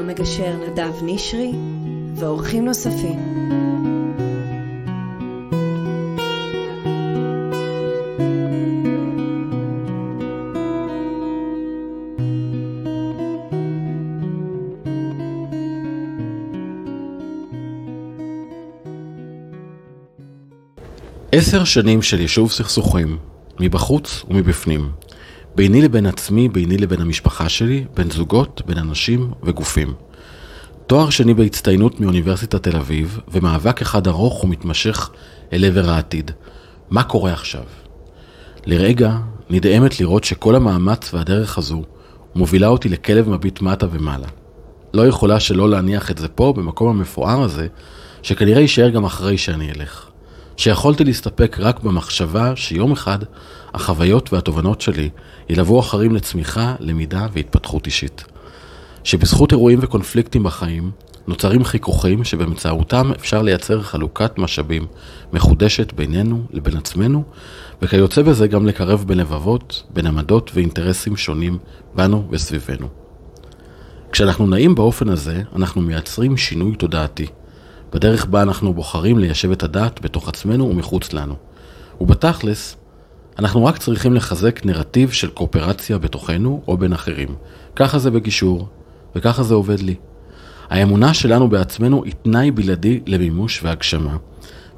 המגשר נדב נשרי ואורחים נוספים. עשר שנים של יישוב סכסוכים, מבחוץ ומבפנים. ביני לבין עצמי, ביני לבין המשפחה שלי, בין זוגות, בין אנשים וגופים. תואר שני בהצטיינות מאוניברסיטת תל אביב, ומאבק אחד ארוך ומתמשך אל עבר העתיד. מה קורה עכשיו? לרגע נדהמת לראות שכל המאמץ והדרך הזו מובילה אותי לכלב מביט מטה ומעלה. לא יכולה שלא להניח את זה פה, במקום המפואר הזה, שכנראה יישאר גם אחרי שאני אלך. שיכולתי להסתפק רק במחשבה שיום אחד החוויות והתובנות שלי ילוו אחרים לצמיחה, למידה והתפתחות אישית. שבזכות אירועים וקונפליקטים בחיים נוצרים חיכוכים שבאמצעותם אפשר לייצר חלוקת משאבים מחודשת בינינו לבין עצמנו, וכיוצא בזה גם לקרב בין לבבות, בין עמדות ואינטרסים שונים בנו וסביבנו. כשאנחנו נעים באופן הזה, אנחנו מייצרים שינוי תודעתי. בדרך בה אנחנו בוחרים ליישב את הדעת בתוך עצמנו ומחוץ לנו. ובתכלס, אנחנו רק צריכים לחזק נרטיב של קואופרציה בתוכנו או בין אחרים. ככה זה בגישור, וככה זה עובד לי. האמונה שלנו בעצמנו היא תנאי בלעדי למימוש והגשמה,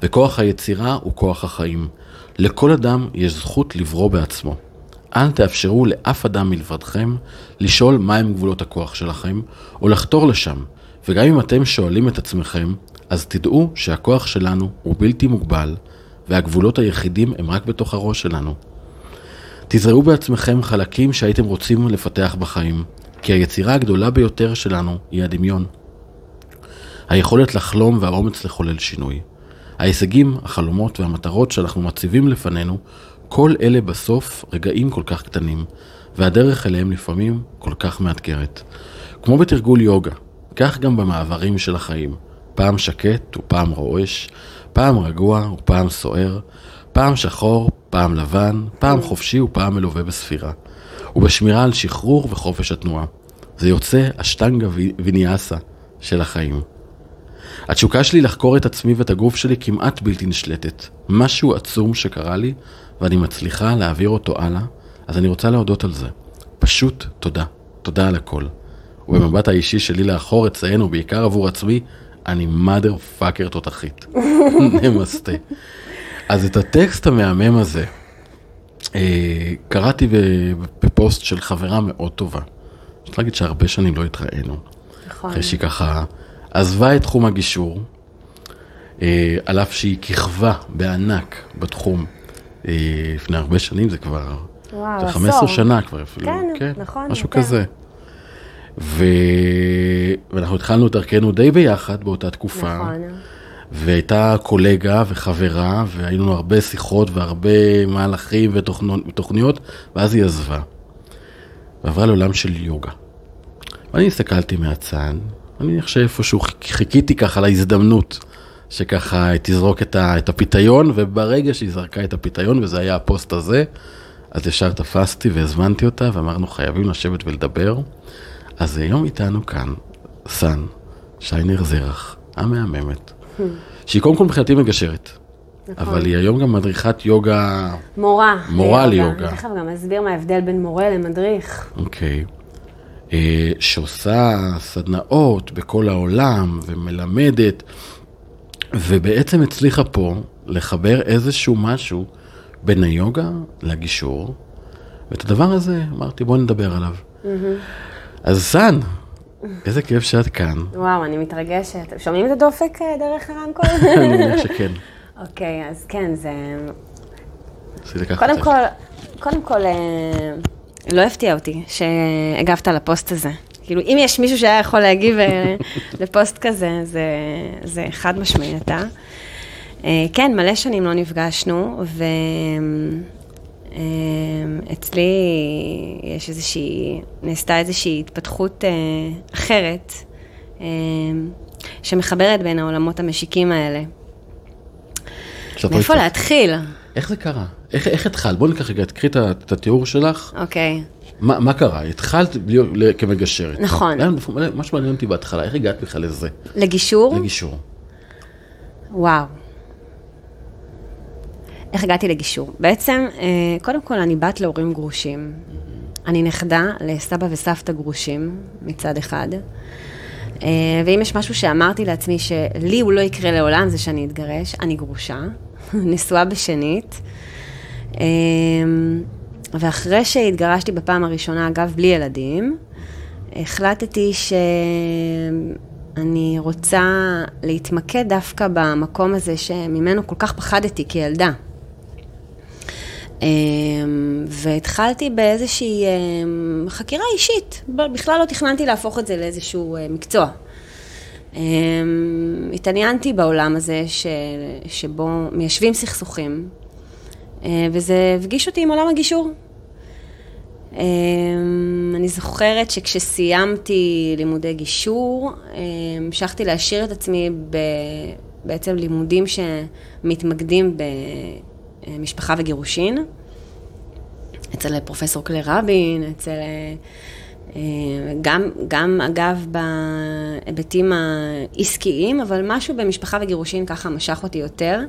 וכוח היצירה הוא כוח החיים. לכל אדם יש זכות לברוא בעצמו. אל תאפשרו לאף אדם מלבדכם לשאול מהם גבולות הכוח שלכם, או לחתור לשם, וגם אם אתם שואלים את עצמכם, אז תדעו שהכוח שלנו הוא בלתי מוגבל, והגבולות היחידים הם רק בתוך הראש שלנו. תזרעו בעצמכם חלקים שהייתם רוצים לפתח בחיים, כי היצירה הגדולה ביותר שלנו היא הדמיון. היכולת לחלום והאומץ לחולל שינוי. ההישגים, החלומות והמטרות שאנחנו מציבים לפנינו, כל אלה בסוף רגעים כל כך קטנים, והדרך אליהם לפעמים כל כך מאתגרת. כמו בתרגול יוגה, כך גם במעברים של החיים. פעם שקט ופעם רועש, פעם רגוע ופעם סוער, פעם שחור, פעם לבן, פעם חופשי ופעם מלווה בספירה. ובשמירה על שחרור וחופש התנועה. זה יוצא אשטנגה ויניאסה של החיים. התשוקה שלי לחקור את עצמי ואת הגוף שלי כמעט בלתי נשלטת. משהו עצום שקרה לי, ואני מצליחה להעביר אותו הלאה, אז אני רוצה להודות על זה. פשוט תודה. תודה על הכל. ובמבט האישי שלי לאחור אציין, ובעיקר עבור עצמי, אני mother fucker תותחית. נמסטה. אז את הטקסט המהמם הזה, אה, קראתי בפוסט של חברה מאוד טובה. אפשר להגיד שהרבה שנים לא התראינו. נכון. אחרי שהיא ככה עזבה את תחום הגישור, אה, על אף שהיא כיכבה בענק בתחום אה, לפני הרבה שנים, זה כבר... וואו, זה עשור. 15 שנה כבר אפילו. כן, נכון, משהו יותר. כזה. ו... ואנחנו התחלנו את דרכנו די ביחד באותה תקופה. נכון. והייתה קולגה וחברה, והיו לנו הרבה שיחות והרבה מהלכים ותוכניות, ואז היא עזבה. ועברה לעולם של יוגה. ואני הסתכלתי מהצד, אני שאיפשהו חיכ- חיכיתי ככה להזדמנות, שככה תזרוק את, ה, את הפיתיון, וברגע שהיא זרקה את הפיתיון, וזה היה הפוסט הזה, אז ישר תפסתי והזמנתי אותה, ואמרנו חייבים לשבת ולדבר. אז היום איתנו כאן, סן, שיינר זרח, המהממת, שהיא קודם כל מבחינתי מגשרת, אבל היא היום גם מדריכת יוגה, מורה. מורה ליוגה. אני תכף גם אסביר מה ההבדל בין מורה למדריך. אוקיי, אה, שעושה סדנאות בכל העולם ומלמדת, ובעצם הצליחה פה לחבר איזשהו משהו בין היוגה לגישור, ואת הדבר הזה אמרתי בוא נדבר עליו. אז סן, איזה כיף שאת כאן, וואו, אני מתרגשת. שומעים את הדופק אה, דרך הרמקול? אני מניח שכן. אוקיי, אז כן, זה... קודם. כל, קודם כל, אה, לא הפתיע אותי שהגבת לפוסט הזה. כאילו, אם יש מישהו שהיה יכול להגיב אה, לפוסט כזה, זה, זה חד משמעי אתה. כן, מלא שנים לא נפגשנו, ואצלי יש איזושהי, נעשתה איזושהי התפתחות אה, אחרת, אה, שמחברת בין העולמות המשיקים האלה. מאיפה. להתחיל? איך זה קרה? איך, איך התחלת? בואי ניקח רגע, תקחי את התיאור שלך. אוקיי. מה, מה קרה? התחלת להיות כמגשרת. נכון. מה שמעניין אותי בהתחלה, איך הגעת בכלל לזה? לגישור? לגישור. וואו. איך הגעתי לגישור? בעצם, אה, קודם כל, אני בת להורים גרושים. אני נכדה לסבא וסבתא גרושים, מצד אחד. אה, ואם יש משהו שאמרתי לעצמי שלי הוא לא יקרה לעולם, זה שאני אתגרש. אני גרושה, נשואה בשנית. אה, ואחרי שהתגרשתי בפעם הראשונה, אגב, בלי ילדים, החלטתי שאני רוצה להתמקד דווקא במקום הזה שממנו כל כך פחדתי כילדה. והתחלתי באיזושהי חקירה אישית, בכלל לא תכננתי להפוך את זה לאיזשהו מקצוע. התעניינתי בעולם הזה ש... שבו מיישבים סכסוכים, וזה הפגיש אותי עם עולם הגישור. אני זוכרת שכשסיימתי לימודי גישור, המשכתי להשאיר את עצמי בעצם לימודים שמתמקדים במשפחה וגירושין, אצל פרופסור קלר רבין, אצל... גם, גם אגב בהיבטים העסקיים, אבל משהו במשפחה וגירושין ככה משך אותי יותר.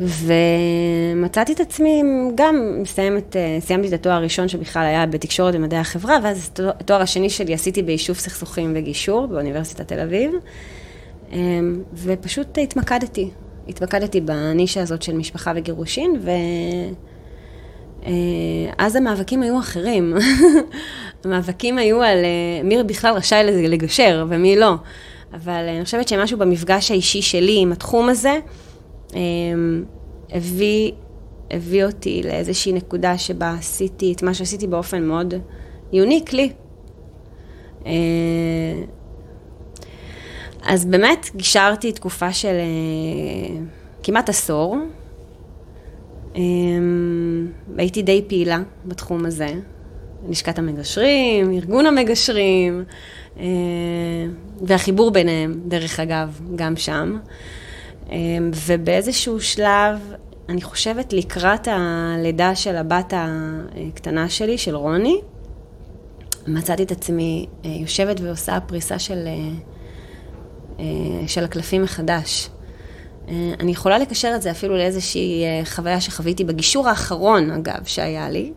ומצאתי את עצמי גם מסיימת, סיימתי את התואר הראשון שבכלל היה בתקשורת ומדעי החברה, ואז התואר השני שלי עשיתי ביישוב סכסוכים וגישור באוניברסיטת תל אביב, ופשוט התמקדתי, התמקדתי בנישה הזאת של משפחה וגירושין, ואז המאבקים היו אחרים. המאבקים היו על מי בכלל רשאי לגשר ומי לא. אבל אני חושבת שמשהו במפגש האישי שלי עם התחום הזה, הביא, הביא אותי לאיזושהי נקודה שבה עשיתי את מה שעשיתי באופן מאוד יוניק לי. אז באמת גישרתי תקופה של כמעט עשור. הייתי די פעילה בתחום הזה, לשכת המגשרים, ארגון המגשרים, והחיבור ביניהם, דרך אגב, גם שם. ובאיזשהו שלב, אני חושבת לקראת הלידה של הבת הקטנה שלי, של רוני, מצאתי את עצמי יושבת ועושה פריסה של, של הקלפים מחדש. אני יכולה לקשר את זה אפילו לאיזושהי חוויה שחוויתי בגישור האחרון, אגב, שהיה לי.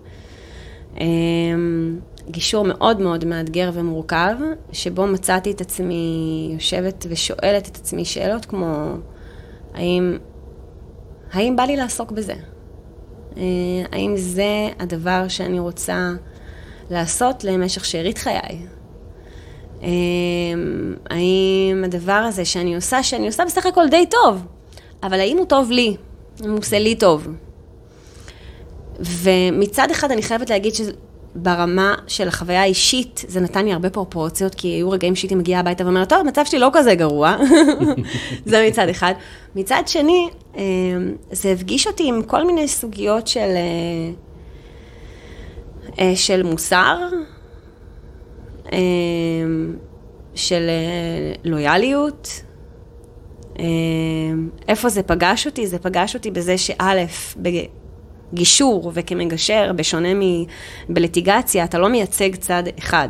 גישור מאוד מאוד מאתגר ומורכב, שבו מצאתי את עצמי יושבת ושואלת את עצמי שאלות כמו, האם, האם בא לי לעסוק בזה? האם זה הדבר שאני רוצה לעשות למשך שארית חיי? האם הדבר הזה שאני עושה, שאני עושה בסך הכל די טוב, אבל האם הוא טוב לי? אם הוא עושה לי טוב? ומצד אחד אני חייבת להגיד שברמה של החוויה האישית, זה נתן לי הרבה פרופורציות, כי היו רגעים שהייתי מגיעה הביתה ואומרת, טוב, המצב שלי לא כזה גרוע, זה מצד אחד. מצד שני, זה הפגיש אותי עם כל מיני סוגיות של, של מוסר, של לויאליות. איפה זה פגש אותי? זה פגש אותי בזה שא', בגישור וכמגשר, בשונה מבליטיגציה, אתה לא מייצג צד אחד.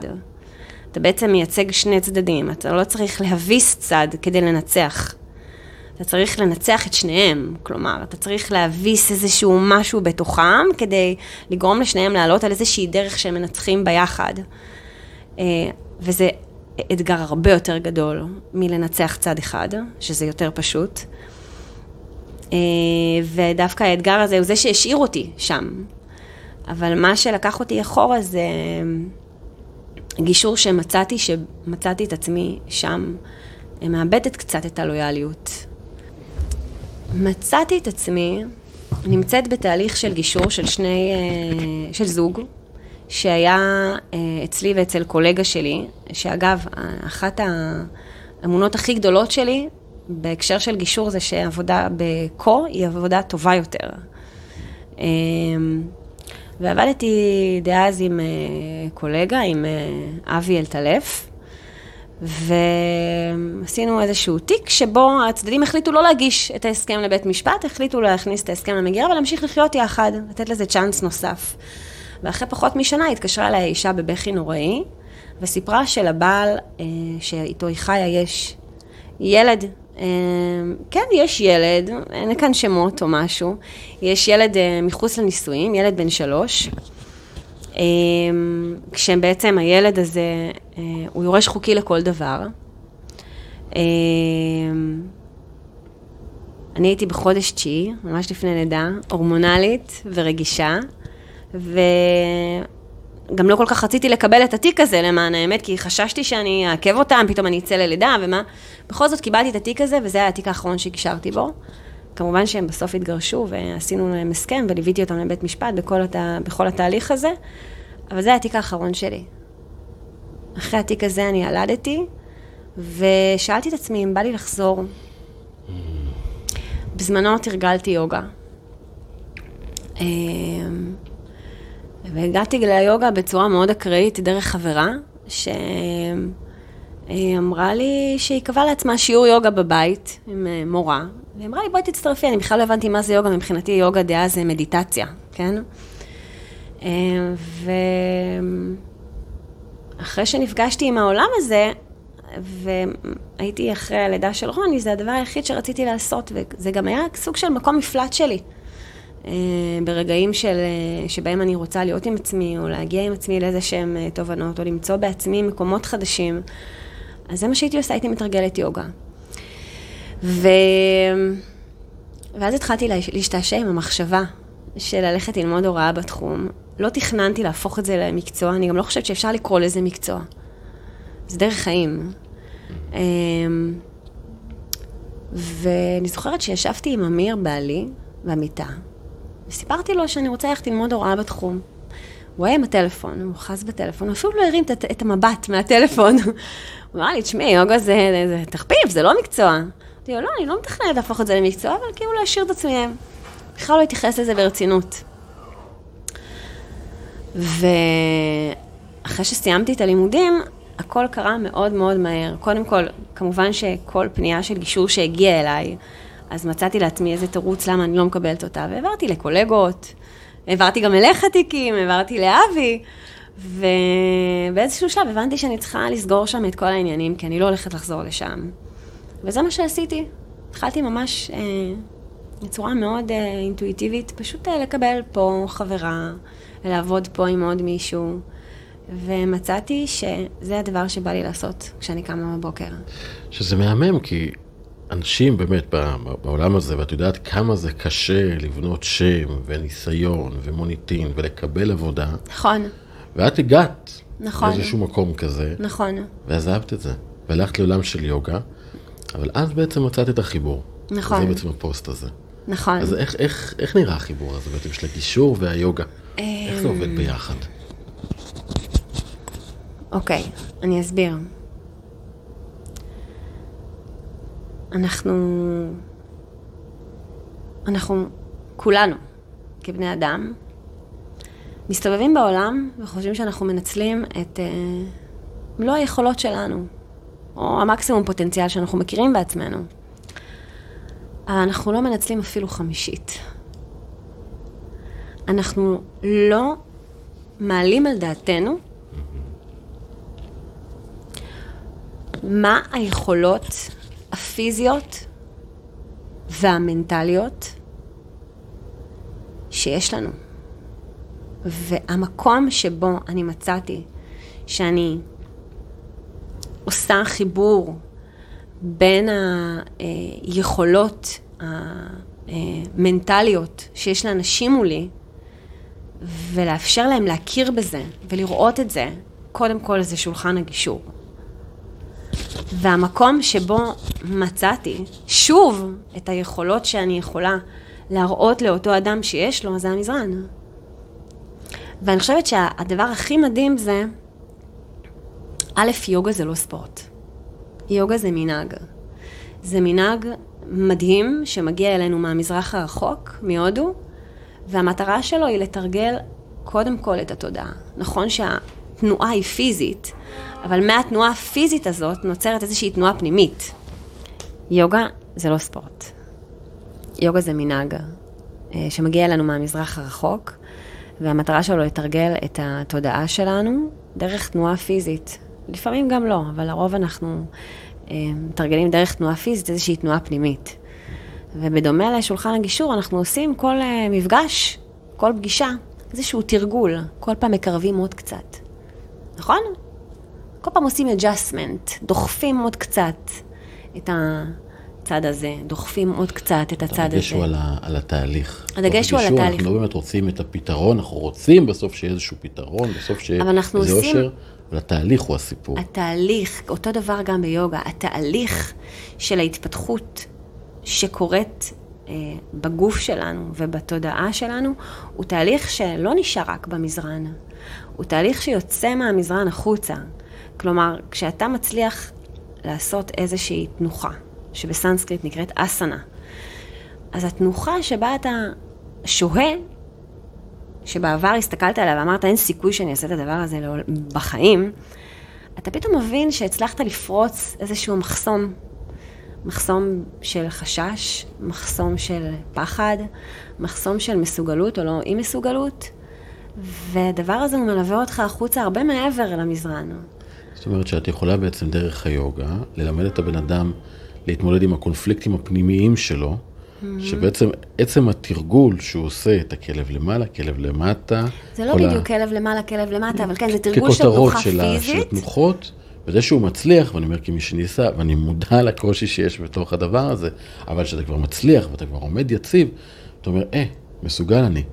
אתה בעצם מייצג שני צדדים, אתה לא צריך להביס צד כדי לנצח. אתה צריך לנצח את שניהם, כלומר, אתה צריך להביס איזשהו משהו בתוכם כדי לגרום לשניהם לעלות על איזושהי דרך שהם מנצחים ביחד. וזה אתגר הרבה יותר גדול מלנצח צד אחד, שזה יותר פשוט. ודווקא האתגר הזה הוא זה שהשאיר אותי שם. אבל מה שלקח אותי אחורה זה גישור שמצאתי, שמצאתי את עצמי שם, מאבדת קצת את הלויאליות. מצאתי את עצמי נמצאת בתהליך של גישור של שני, של זוג, שהיה אצלי ואצל קולגה שלי, שאגב, אחת האמונות הכי גדולות שלי בהקשר של גישור זה שעבודה בקו היא עבודה טובה יותר. ועבדתי דאז עם קולגה, עם אבי אלטלף, ועשינו איזשהו תיק שבו הצדדים החליטו לא להגיש את ההסכם לבית משפט, החליטו להכניס את ההסכם למגירה ולהמשיך לחיות יחד, לתת לזה צ'אנס נוסף. ואחרי פחות משנה התקשרה אליי אישה בבכי נוראי, וסיפרה שלבעל אה, שאיתו היא חיה יש ילד. אה, כן, יש ילד, אין כאן שמות או משהו. יש ילד אה, מחוץ לנישואים, ילד בן שלוש. אה, כשבעצם הילד הזה, אה, הוא יורש חוקי לכל דבר. אה, אני הייתי בחודש תשיעי, ממש לפני לידה, הורמונלית ורגישה, וגם לא כל כך רציתי לקבל את התיק הזה למען האמת, כי חששתי שאני אעכב אותם, פתאום אני אצא ללידה ומה. בכל זאת קיבלתי את התיק הזה, וזה היה התיק האחרון שהקשרתי בו. כמובן שהם בסוף התגרשו ועשינו להם הסכם וליוויתי אותם לבית משפט בכל, הת... בכל התהליך הזה, אבל זה היה התיק האחרון שלי. אחרי התיק הזה אני ילדתי, ושאלתי את עצמי אם בא לי לחזור. בזמנו תרגלתי יוגה. והגעתי ליוגה בצורה מאוד אקראית דרך חברה, שאמרה לי שהיא קבעה לעצמה שיעור יוגה בבית עם אה, מורה, והיא אמרה לי בואי תצטרפי, אני בכלל לא הבנתי מה זה יוגה, מבחינתי יוגה דעה זה מדיטציה, כן? אמ, ואחרי שנפגשתי עם העולם הזה, והייתי אחרי הלידה של רוני, זה הדבר היחיד שרציתי לעשות, וזה גם היה סוג של מקום מפלט שלי. אה, ברגעים של, אה, שבהם אני רוצה להיות עם עצמי, או להגיע עם עצמי לאיזה שהם אה, תובנות, או למצוא בעצמי מקומות חדשים. אז זה מה שהייתי עושה, הייתי מתרגלת יוגה. ו... ואז התחלתי להשתעשע עם המחשבה של ללכת ללמוד הוראה בתחום. לא תכננתי להפוך את זה למקצוע, אני גם לא חושבת שאפשר לקרוא לזה מקצוע. זה דרך חיים. אמ, ואני זוכרת שישבתי עם אמיר בעלי במיטה, וסיפרתי לו שאני רוצה ללכת ללמוד הוראה בתחום. הוא היה עם הטלפון, הוא חז בטלפון, הוא אפילו לא הרים את, המבט מהטלפון. הוא אמר לי, תשמעי, יוגה זה, זה תחביב, זה לא מקצוע. אמרתי לו, לא, אני לא מתכננת להפוך את זה למקצוע, אבל כאילו להשאיר את עצמי. בכלל לא התייחס לזה ברצינות. ואחרי שסיימתי את הלימודים, הכל קרה מאוד מאוד מהר. קודם כל, כמובן שכל פנייה של גישור שהגיעה אליי, אז מצאתי לעצמי איזה תירוץ למה אני לא מקבלת אותה, והעברתי לקולגות, העברתי גם אליך תיקים, העברתי לאבי, ובאיזשהו שלב הבנתי שאני צריכה לסגור שם את כל העניינים, כי אני לא הולכת לחזור לשם. וזה מה שעשיתי. התחלתי ממש אה, בצורה מאוד אה, אינטואיטיבית, פשוט אה, לקבל פה חברה, לעבוד פה עם עוד מישהו. ומצאתי שזה הדבר שבא לי לעשות כשאני קמה בבוקר. שזה מהמם, כי אנשים באמת בעולם הזה, ואת יודעת כמה זה קשה לבנות שם וניסיון ומוניטין ולקבל עבודה. נכון. ואת הגעת. נכון. באיזשהו מקום כזה. נכון. ועזבת את זה. והלכת לעולם של יוגה, אבל אז בעצם מצאת את החיבור. נכון. זה בעצם הפוסט הזה. נכון. אז איך, איך, איך נראה החיבור הזה בעצם של הגישור והיוגה? איך זה עובד ביחד? אוקיי, אני אסביר. אנחנו... אנחנו כולנו, כבני אדם, מסתובבים בעולם וחושבים שאנחנו מנצלים את uh, מלוא היכולות שלנו, או המקסימום פוטנציאל שאנחנו מכירים בעצמנו. אבל אנחנו לא מנצלים אפילו חמישית. אנחנו לא מעלים על דעתנו מה היכולות הפיזיות והמנטליות שיש לנו. והמקום שבו אני מצאתי שאני עושה חיבור בין היכולות המנטליות שיש לאנשים מולי, ולאפשר להם להכיר בזה ולראות את זה, קודם כל זה שולחן הגישור. והמקום שבו מצאתי שוב את היכולות שאני יכולה להראות לאותו אדם שיש לו, זה המזרן. ואני חושבת שהדבר הכי מדהים זה, א', יוגה זה לא ספורט. יוגה זה מנהג. זה מנהג מדהים שמגיע אלינו מהמזרח הרחוק, מהודו, והמטרה שלו היא לתרגל קודם כל את התודעה. נכון שהתנועה היא פיזית, אבל מהתנועה הפיזית הזאת נוצרת איזושהי תנועה פנימית. יוגה זה לא ספורט. יוגה זה מנהג אה, שמגיע אלינו מהמזרח הרחוק, והמטרה שלו לתרגל את התודעה שלנו דרך תנועה פיזית. לפעמים גם לא, אבל לרוב אנחנו אה, מתרגלים דרך תנועה פיזית איזושהי תנועה פנימית. ובדומה לשולחן הגישור, אנחנו עושים כל אה, מפגש, כל פגישה, איזשהו תרגול, כל פעם מקרבים עוד קצת. נכון? כל פעם עושים adjustment, דוחפים עוד קצת את הצד הזה, דוחפים עוד קצת את הצד הזה. הדגש הוא על, על התהליך. הדגש הוא על התהליך. אנחנו לא באמת רוצים את הפתרון, אנחנו רוצים בסוף שיהיה איזשהו פתרון, בסוף שיהיה איזה עושים- אושר, אבל התהליך הוא הסיפור. התהליך, אותו דבר גם ביוגה, התהליך של ההתפתחות שקורית אה, בגוף שלנו ובתודעה שלנו, הוא תהליך שלא נשאר רק במזרן, הוא תהליך שיוצא מהמזרן החוצה. כלומר, כשאתה מצליח לעשות איזושהי תנוחה, שבסנסקריט נקראת אסנה, אז התנוחה שבה אתה שוהה, שבעבר הסתכלת עליה ואמרת, אין סיכוי שאני אעשה את הדבר הזה לעול- בחיים, אתה פתאום מבין שהצלחת לפרוץ איזשהו מחסום. מחסום של חשש, מחסום של פחד, מחסום של מסוגלות או לא אי מסוגלות, והדבר הזה הוא מלווה אותך החוצה הרבה מעבר למזרן. זאת אומרת שאת יכולה בעצם דרך היוגה ללמד את הבן אדם להתמודד עם הקונפליקטים הפנימיים שלו, Mm-hmm. שבעצם עצם התרגול שהוא עושה את הכלב למעלה, כלב למטה, זה לא כל ה- בדיוק כלב למעלה, כלב למטה, אבל כן, זה תרגול של ככותרות תנוחה של, ה- של פיזית. התנוחות, וזה שהוא מצליח, ואני אומר כמי שניסה, ואני מודע לקושי שיש בתוך הדבר הזה, אבל כשאתה כבר מצליח ואתה כבר עומד יציב, אתה אומר, אה, מסוגל אני.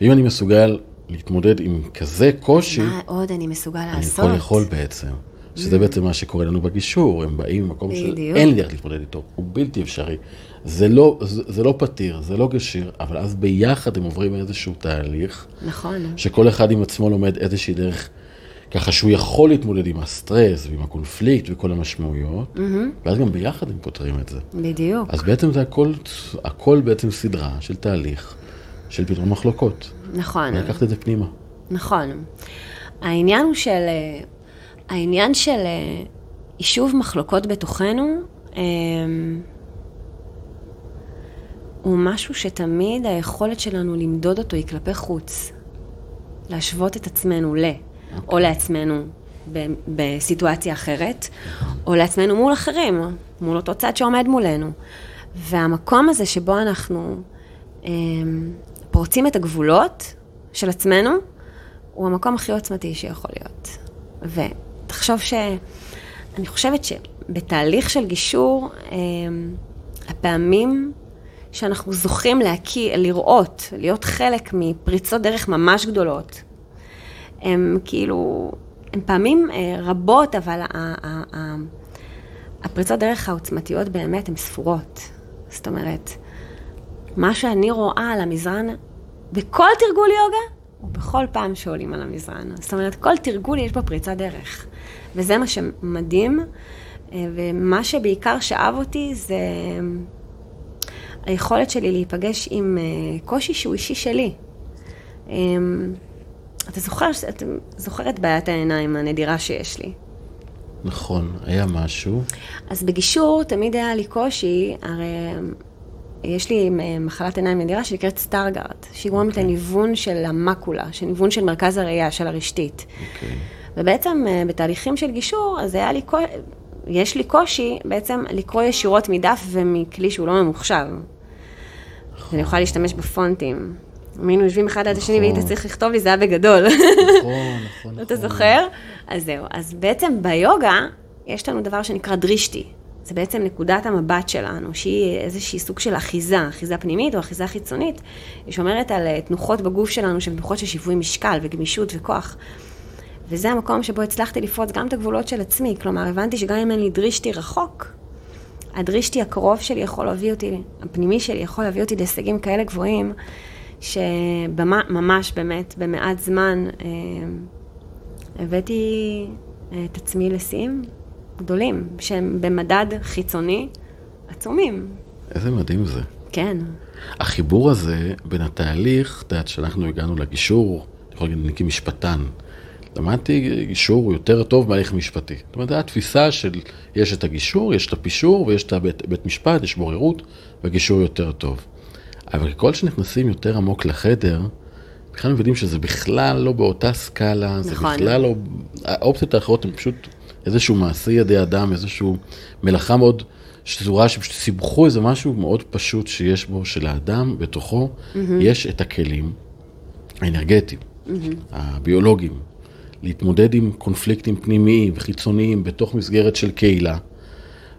ואם אני מסוגל להתמודד עם כזה קושי, מה עוד אני מסוגל אני לעשות? כל יכול בעצם. שזה בעצם מה שקורה לנו בגישור, הם באים ממקום. שאין לי איך להתמודד איתו, הוא בלתי אפשרי. זה לא, זה, זה לא פתיר, זה לא גשיר, אבל אז ביחד הם עוברים איזשהו תהליך, נכון. שכל אחד עם עצמו לומד איזושהי דרך, ככה שהוא יכול להתמודד עם הסטרס ועם הקונפליקט וכל המשמעויות, ואז גם ביחד הם פותרים את זה. בדיוק. אז בעצם זה הכל, הכל בעצם סדרה של תהליך של פתרון מחלוקות. נכון. ולקחת את זה פנימה. נכון. העניין הוא של... העניין של אה, יישוב מחלוקות בתוכנו, אה, הוא משהו שתמיד היכולת שלנו למדוד אותו היא כלפי חוץ. להשוות את עצמנו ל... או לעצמנו ב- בסיטואציה אחרת, או לעצמנו מול אחרים, מול אותו צד שעומד מולנו. והמקום הזה שבו אנחנו אה, פורצים את הגבולות של עצמנו, הוא המקום הכי עוצמתי שיכול להיות. ותחשוב ש... אני חושבת שבתהליך של גישור, אה, הפעמים שאנחנו זוכים להקיא, לראות, להיות חלק מפריצות דרך ממש גדולות, הם כאילו, הם פעמים אה, רבות, אבל הפריצות דרך העוצמתיות באמת הן ספורות. זאת אומרת, מה שאני רואה על המזרן בכל תרגול יוגה, ובכל פעם שעולים על המזרן. זאת אומרת, כל תרגול יש בו פריצת דרך. וזה מה שמדהים, אה, ומה שבעיקר שאב אותי זה היכולת שלי להיפגש עם אה, קושי שהוא אישי שלי. אה, אתה זוכר, אתה זוכר את בעיית העיניים הנדירה שיש לי. נכון, היה משהו. אז בגישור תמיד היה לי קושי, הרי יש לי אה, מחלת עיניים נדירה שנקראת סטארגרד, שהיא גורמת לניוון של המקולה, של ניוון של מרכז הראייה, של הרשתית. אוקיי. ובעצם אה, בתהליכים של גישור, אז היה לי יש לי קושי בעצם לקרוא ישירות מדף ומכלי שהוא לא ממוחשב. אני יכולה להשתמש בפונטים. אם היינו יושבים אחד עד השני נכון. והיית צריך לכתוב לי, זה היה בגדול. נכון, נכון, נכון. אתה זוכר? אז זהו. אז בעצם ביוגה יש לנו דבר שנקרא דרישתי. זה בעצם נקודת המבט שלנו, שהיא איזושהי סוג של אחיזה, אחיזה פנימית או אחיזה חיצונית. שומרת על אה, תנוחות בגוף שלנו שהן תנוחות של שיווי משקל וגמישות וכוח. וזה המקום שבו הצלחתי לפרוץ גם את הגבולות של עצמי. כלומר, הבנתי שגם אם אין לי דרישתי רחוק, הדרישתי הקרוב שלי יכול להביא אותי, הפנימי שלי יכול להביא אותי להישגים כאלה גבוהים, שממש באמת במעט זמן אה, הבאתי אה, את עצמי לשיאים גדולים, שהם במדד חיצוני עצומים. איזה מדהים זה. כן, החיבור הזה בין התהליך, את יודעת, שאנחנו הגענו לגישור, אני יכול להגיד, אני כמשפטן, למדתי גישור יותר טוב מהליך משפטי. זאת אומרת, זו התפיסה של, יש את הגישור, יש את הפישור ויש את הבית, בית משפט, יש בוררות, והגישור יותר טוב. אבל ככל שנכנסים יותר עמוק לחדר, בכלל מבינים שזה בכלל לא באותה סקאלה, זה נכון. בכלל לא... האופציות האחרות הן פשוט איזשהו מעשה ידי אדם, איזשהו מלאכה מאוד שזורה, שפשוט סיבכו איזה משהו מאוד פשוט שיש בו, שלאדם בתוכו יש את הכלים האנרגטיים, הביולוגיים, להתמודד עם קונפליקטים פנימיים וחיצוניים בתוך מסגרת של קהילה.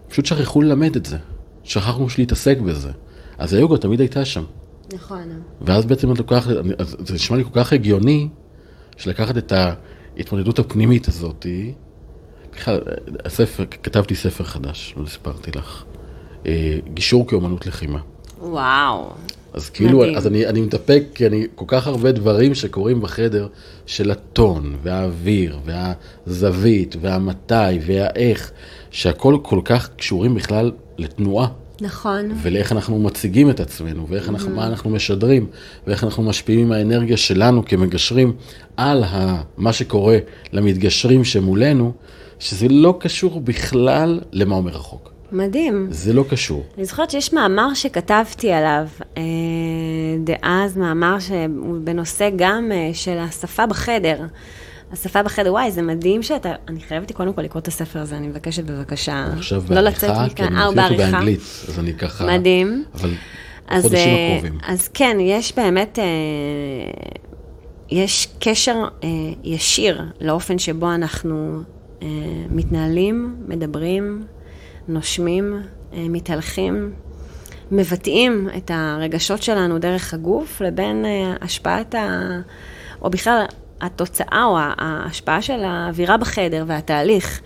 פשוט שכחו ללמד את זה, שכחנו להתעסק בזה. אז היוגה תמיד הייתה שם. נכון. ואז בעצם את לוקחת, זה נשמע לי כל כך הגיוני, שלקחת את ההתמודדות הפנימית הזאת, בכלל, הספר, כתבתי ספר חדש, לא סיפרתי לך, אה, גישור כאומנות לחימה. וואו. אז כאילו, מדהים. אז אני, אני מתאפק, כי אני, כל כך הרבה דברים שקורים בחדר, של הטון, והאוויר, והזווית, והמתי, והאיך, שהכל כל כך קשורים בכלל לתנועה. נכון. ולאיך אנחנו מציגים את עצמנו, ואיך אנחנו, מה אנחנו משדרים, ואיך אנחנו משפיעים עם האנרגיה שלנו כמגשרים על ה, מה שקורה למתגשרים שמולנו, שזה לא קשור בכלל למה אומר החוק. מדהים. זה לא קשור. אני זוכרת שיש מאמר שכתבתי עליו, אה, דאז מאמר בנושא גם אה, של השפה בחדר. השפה בחדר, וואי, זה מדהים שאתה, אני חייבת קודם כל לקרוא את הספר הזה, אני מבקשת בבקשה. עכשיו לא בעריכה, כי אני מכיר אותו. באנגלית, אז אני ככה... מדהים. אבל אז, בחודשים אה, הקרובים. אז כן, יש באמת, אה, יש קשר אה, ישיר לאופן שבו אנחנו מתנהלים, מדברים, נושמים, אה, מתהלכים, מבטאים את הרגשות שלנו דרך הגוף, לבין אה, השפעת ה... או בכלל התוצאה או ההשפעה של האווירה בחדר והתהליך.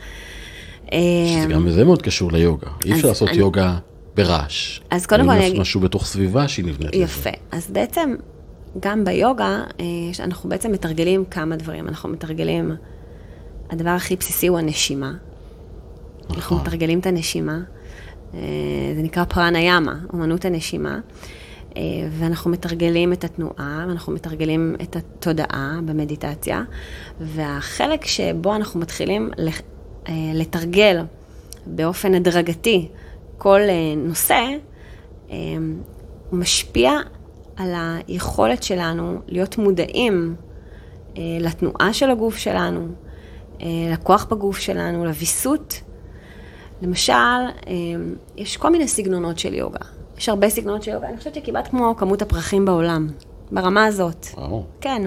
אה, שזה גם זה מאוד קשור ליוגה. אי אפשר לעשות אני- יוגה ברעש. אז קודם כל אני אגיד- משהו בתוך סביבה שהיא נבנית לזה. יפה. אז בעצם, גם ביוגה, אה, אנחנו בעצם מתרגלים כמה דברים. אנחנו מתרגלים, הדבר הכי בסיסי הוא הנשימה. אנחנו נכון. מתרגלים את הנשימה. אה, זה נקרא פרנה ימה, אומנות הנשימה. אה, ואנחנו מתרגלים את התנועה, ואנחנו מתרגלים את התודעה במדיטציה. והחלק שבו אנחנו מתחילים אה, לתרגל באופן הדרגתי כל נושא, הוא משפיע על היכולת שלנו להיות מודעים לתנועה של הגוף שלנו, לכוח בגוף שלנו, לוויסות. למשל, אה, יש כל מיני סגנונות של יוגה. יש הרבה סגנונות של יוגה, אני חושבת שכמעט כמו כמות הפרחים בעולם, ברמה הזאת. וואו. כן.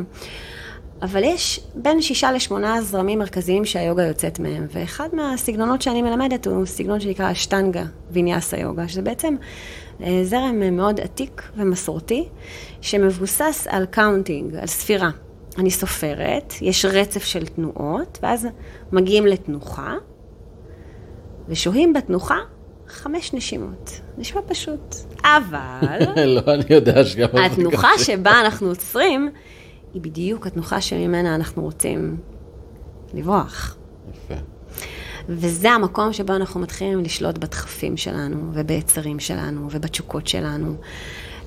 אבל יש בין שישה לשמונה זרמים מרכזיים שהיוגה יוצאת מהם, ואחד מהסגנונות שאני מלמדת הוא סגנון שנקרא אשטנגה ויניאסה יוגה, שזה בעצם אה, זרם מאוד עתיק ומסורתי, שמבוסס על counting, על ספירה. אני סופרת, יש רצף של תנועות, ואז מגיעים לתנוחה, ושוהים בתנוחה חמש נשימות. נשמע פשוט. אבל... לא, אני יודע שגם... התנוחה. שבה אנחנו עוצרים, היא בדיוק התנוחה שממנה אנחנו רוצים לברוח. יפה. וזה המקום שבו אנחנו מתחילים לשלוט בדחפים שלנו, וביצרים שלנו, ובתשוקות שלנו.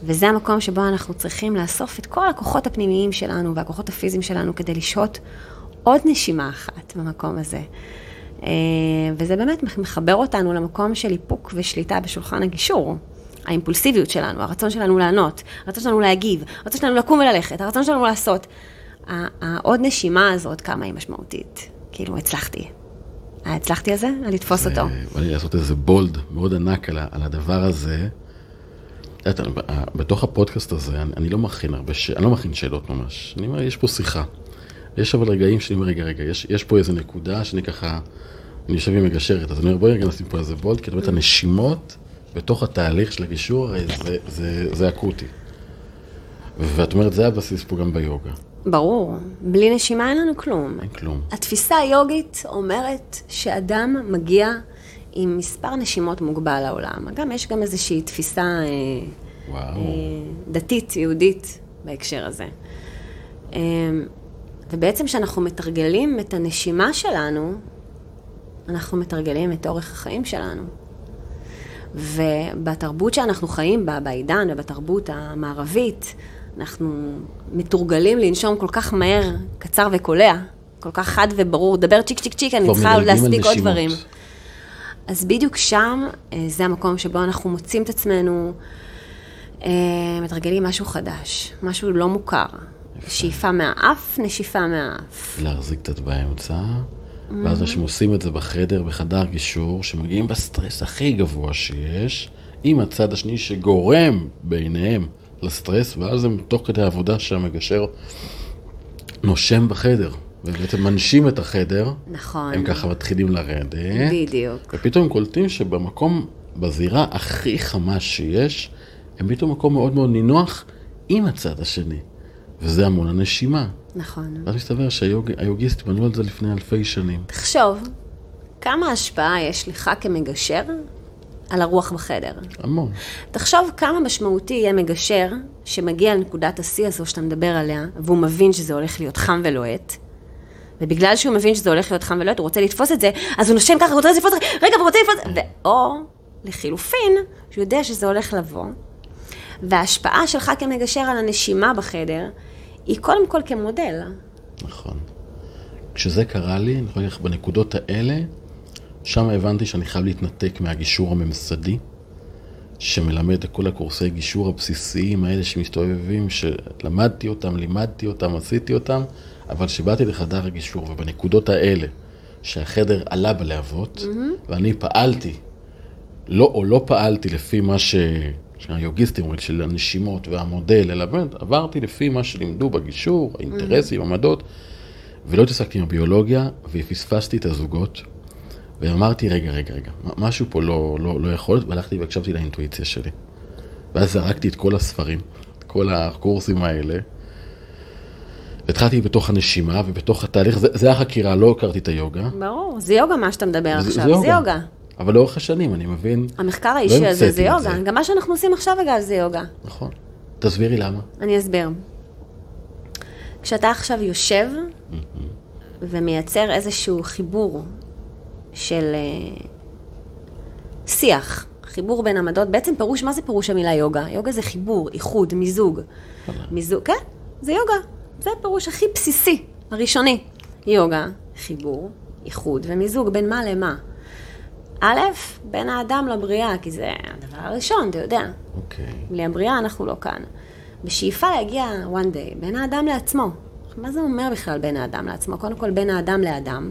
וזה המקום שבו אנחנו צריכים לאסוף את כל הכוחות הפנימיים שלנו והכוחות הפיזיים שלנו כדי לשהות עוד נשימה אחת במקום הזה. אה, וזה באמת מחבר אותנו למקום של איפוק ושליטה בשולחן הגישור. האימפולסיביות שלנו, הרצון שלנו לענות, הרצון שלנו להגיב, הרצון שלנו לקום וללכת, הרצון שלנו לעשות. העוד נשימה הזאת, כמה היא משמעותית. כאילו, הצלחתי. הצלחתי על זה? לתפוס אותו. בא לי לעשות איזה בולד מאוד ענק על הדבר הזה. את ב- בתוך הפודקאסט הזה, אני, אני לא מכין הרבה, ש... אני לא מכין שאלות ממש. אני אומר, יש פה שיחה. יש אבל רגעים שאני אומר, רגע, רגע, יש, יש פה איזה נקודה שאני ככה, אני יושב עם מגשרת, אז אני אומר, בואי רגע נשים פה איזה בולד, כי באמת הנשימות בתוך התהליך של הגישור, הרי זה, זה, זה אקוטי. ואת אומרת, זה הבסיס פה גם ביוגה. ברור, בלי נשימה אין לנו כלום. אין כלום. התפיסה היוגית אומרת שאדם מגיע עם מספר נשימות מוגבל לעולם. גם יש גם איזושהי תפיסה אה, וואו. אה, דתית, יהודית, בהקשר הזה. אה, ובעצם כשאנחנו מתרגלים את הנשימה שלנו, אנחנו מתרגלים את אורך החיים שלנו. ובתרבות שאנחנו חיים בה, בעידן ובתרבות המערבית, אנחנו מתורגלים לנשום כל כך מהר, קצר וקולע, כל כך חד וברור, דבר צ'יק צ'יק צ'יק, אני צריכה להספיק עוד. דברים. אז בדיוק שם, אה, זה המקום שבו אנחנו מוצאים את עצמנו, אה, מתרגלים משהו חדש, משהו לא מוכר. שאיפה מהאף, נשיפה מהאף. להחזיק קצת באמצע, ואז כשהם עושים את זה בחדר, בחדר גישור, שמגיעים בסטרס הכי גבוה שיש, עם הצד השני שגורם בעיניהם לסטרס, ואז הם תוך כדי העבודה שהמגשר נושם בחדר, ובעצם מנשים את החדר, נכון. הם ככה מתחילים לרדת, בדיוק. ופתאום הם קולטים שבמקום, בזירה הכי חמה שיש, הם פתאום מקום מאוד מאוד נינוח עם הצד השני, וזה המון הנשימה. נכון. ואז מסתבר שהיוגיסטים בנו על זה לפני אלפי שנים. תחשוב, כמה השפעה יש לך כמגשר על הרוח בחדר. המון. תחשוב כמה משמעותי יהיה מגשר שמגיע לנקודת השיא הזו שאתה מדבר עליה, והוא מבין שזה הולך להיות חם ולוהט. ובגלל שהוא מבין שזה הולך להיות חם ולוהט, הוא רוצה לתפוס את זה, אז הוא נושם ככה, הוא רוצה לתפוס, רגע, הוא רוצה לתפוס, ו... או לחילופין, שהוא יודע שזה הולך לבוא, וההשפעה שלך כמגשר על הנשימה בחדר, היא קודם כל כמודל. נכון. כשזה קרה לי, אני יכול להגיד לך, בנקודות האלה, שם הבנתי שאני חייב להתנתק מהגישור הממסדי, שמלמד את כל הקורסי גישור הבסיסיים האלה שמסתובבים, שלמדתי אותם, לימדתי אותם, עשיתי אותם, אבל כשבאתי לחדר הגישור, ובנקודות האלה, שהחדר עלה בלהבות, mm-hmm. ואני פעלתי, לא או לא פעלתי לפי מה ש... שהיוגיסטים אומרים, של הנשימות והמודל, אלא באמת עברתי לפי מה שלימדו בגישור, האינטרסים, עמדות, ולא התעסקתי עם הביולוגיה, ופספסתי את הזוגות, ואמרתי, רגע, רגע, רגע, משהו פה לא, לא, לא יכול להיות, והלכתי והקשבתי לאינטואיציה שלי. ואז זרקתי את כל הספרים, את כל הקורסים האלה, והתחלתי בתוך הנשימה ובתוך התהליך, זה, זה החקירה, לא הכרתי את היוגה. ברור, זה יוגה מה שאתה מדבר זה- עכשיו, זה יוגה. זה יוגה. אבל לאורך השנים, אני מבין, המחקר האישי הזה המצאתי זה יוגה, זה. גם מה שאנחנו עושים עכשיו אגב זה יוגה. נכון. תסבירי למה. אני אסביר. כשאתה עכשיו יושב ומייצר איזשהו חיבור של אה, שיח, חיבור בין עמדות, בעצם פירוש, מה זה פירוש המילה יוגה? יוגה זה חיבור, איחוד, מיזוג. מיזוג, כן, זה יוגה. זה הפירוש הכי בסיסי, הראשוני. יוגה, חיבור, איחוד ומיזוג, בין מה למה. א', בין האדם לבריאה, כי זה הדבר הראשון, אתה יודע. אוקיי. בלי הבריאה אנחנו לא כאן. בשאיפה להגיע one day בין האדם לעצמו. מה זה אומר בכלל בין האדם לעצמו? קודם כל בין האדם לאדם,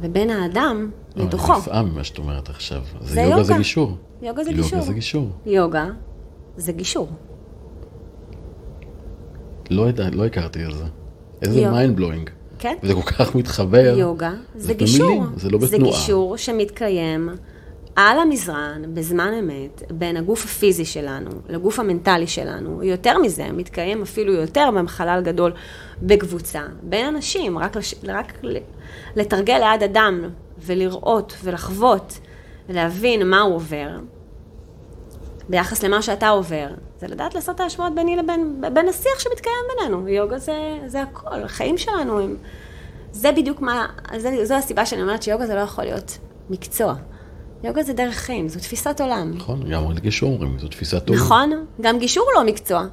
ובין האדם לא, לתוכו. אני נפעם ממה שאת אומרת עכשיו. זה זה יוגה זה יוגה. גישור. יוגה זה יוגה גישור. זה גישור. יוגה זה גישור. לא יודע, לא הכרתי את זה. איזה mind blowing. כן? וזה כל כך מתחבר. יוגה זה זה גישור. במילים, זה לא זה בתנועה. גישור שמתקיים על המזרן, בזמן אמת, בין הגוף הפיזי שלנו לגוף המנטלי שלנו. יותר מזה, מתקיים אפילו יותר בחלל גדול בקבוצה, בין אנשים, רק, לש... רק לתרגל ליד אדם ולראות ולחוות ולהבין מה הוא עובר. ביחס למה שאתה עובר, זה לדעת לעשות את ההשוואות ביני לבין בין השיח שמתקיים בינינו. יוגה זה, זה הכל, החיים שלנו הם... זה בדיוק מה, זה, זו הסיבה שאני אומרת שיוגה זה לא יכול להיות מקצוע. יוגה זה דרך חיים, זו תפיסת עולם. נכון, גם על גישור אומרים, זו תפיסת עולם. נכון? גם גישור לא מקצוע.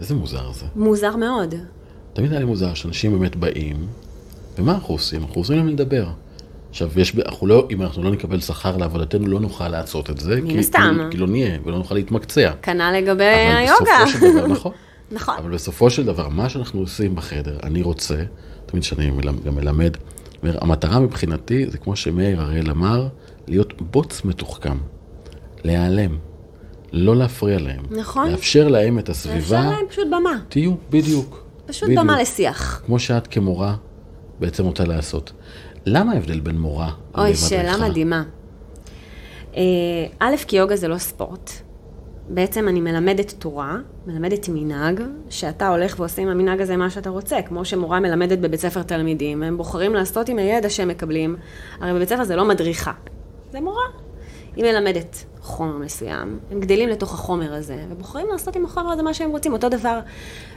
איזה מוזר זה. מוזר מאוד. תמיד היה לי מוזר שאנשים באמת באים, ומה אנחנו עושים? אנחנו עוזרים להם לדבר. עכשיו, יש, אנחנו לא, אם אנחנו לא נקבל שכר לעבודתנו, לא נוכל לעשות את זה. מן הסתם. כי, כי לא נהיה, ולא נוכל להתמקצע. כנ"ל לגבי אבל היוגה. בסופו של דבר, נכון. נכון. אבל בסופו של דבר, מה שאנחנו עושים בחדר, אני רוצה, תמיד שאני מלמד- גם מלמד, אומר, המטרה מבחינתי, זה כמו שמאיר הראל אמר, להיות בוץ מתוחכם. להיעלם. לא להפריע להם. נכון. לאפשר להם את הסביבה. אפשר להם פשוט במה. תהיו, בדיוק. פשוט בדיוק. במה לשיח. כמו שאת כמורה בעצם רוצה לעשות. למה ההבדל בין מורה אוי, למדריכה? שאלה מדהימה. אה, א', כי יוגה זה לא ספורט. בעצם אני מלמדת תורה, מלמדת מנהג, שאתה הולך ועושה עם המנהג הזה מה שאתה רוצה, כמו שמורה מלמדת בבית ספר תלמידים, הם בוחרים לעשות עם הידע שהם מקבלים, הרי בבית ספר זה לא מדריכה, זה מורה. היא מלמדת חומר מסוים, הם גדלים לתוך החומר הזה, ובוחרים לעשות עם החומר הזה מה שהם רוצים. אותו דבר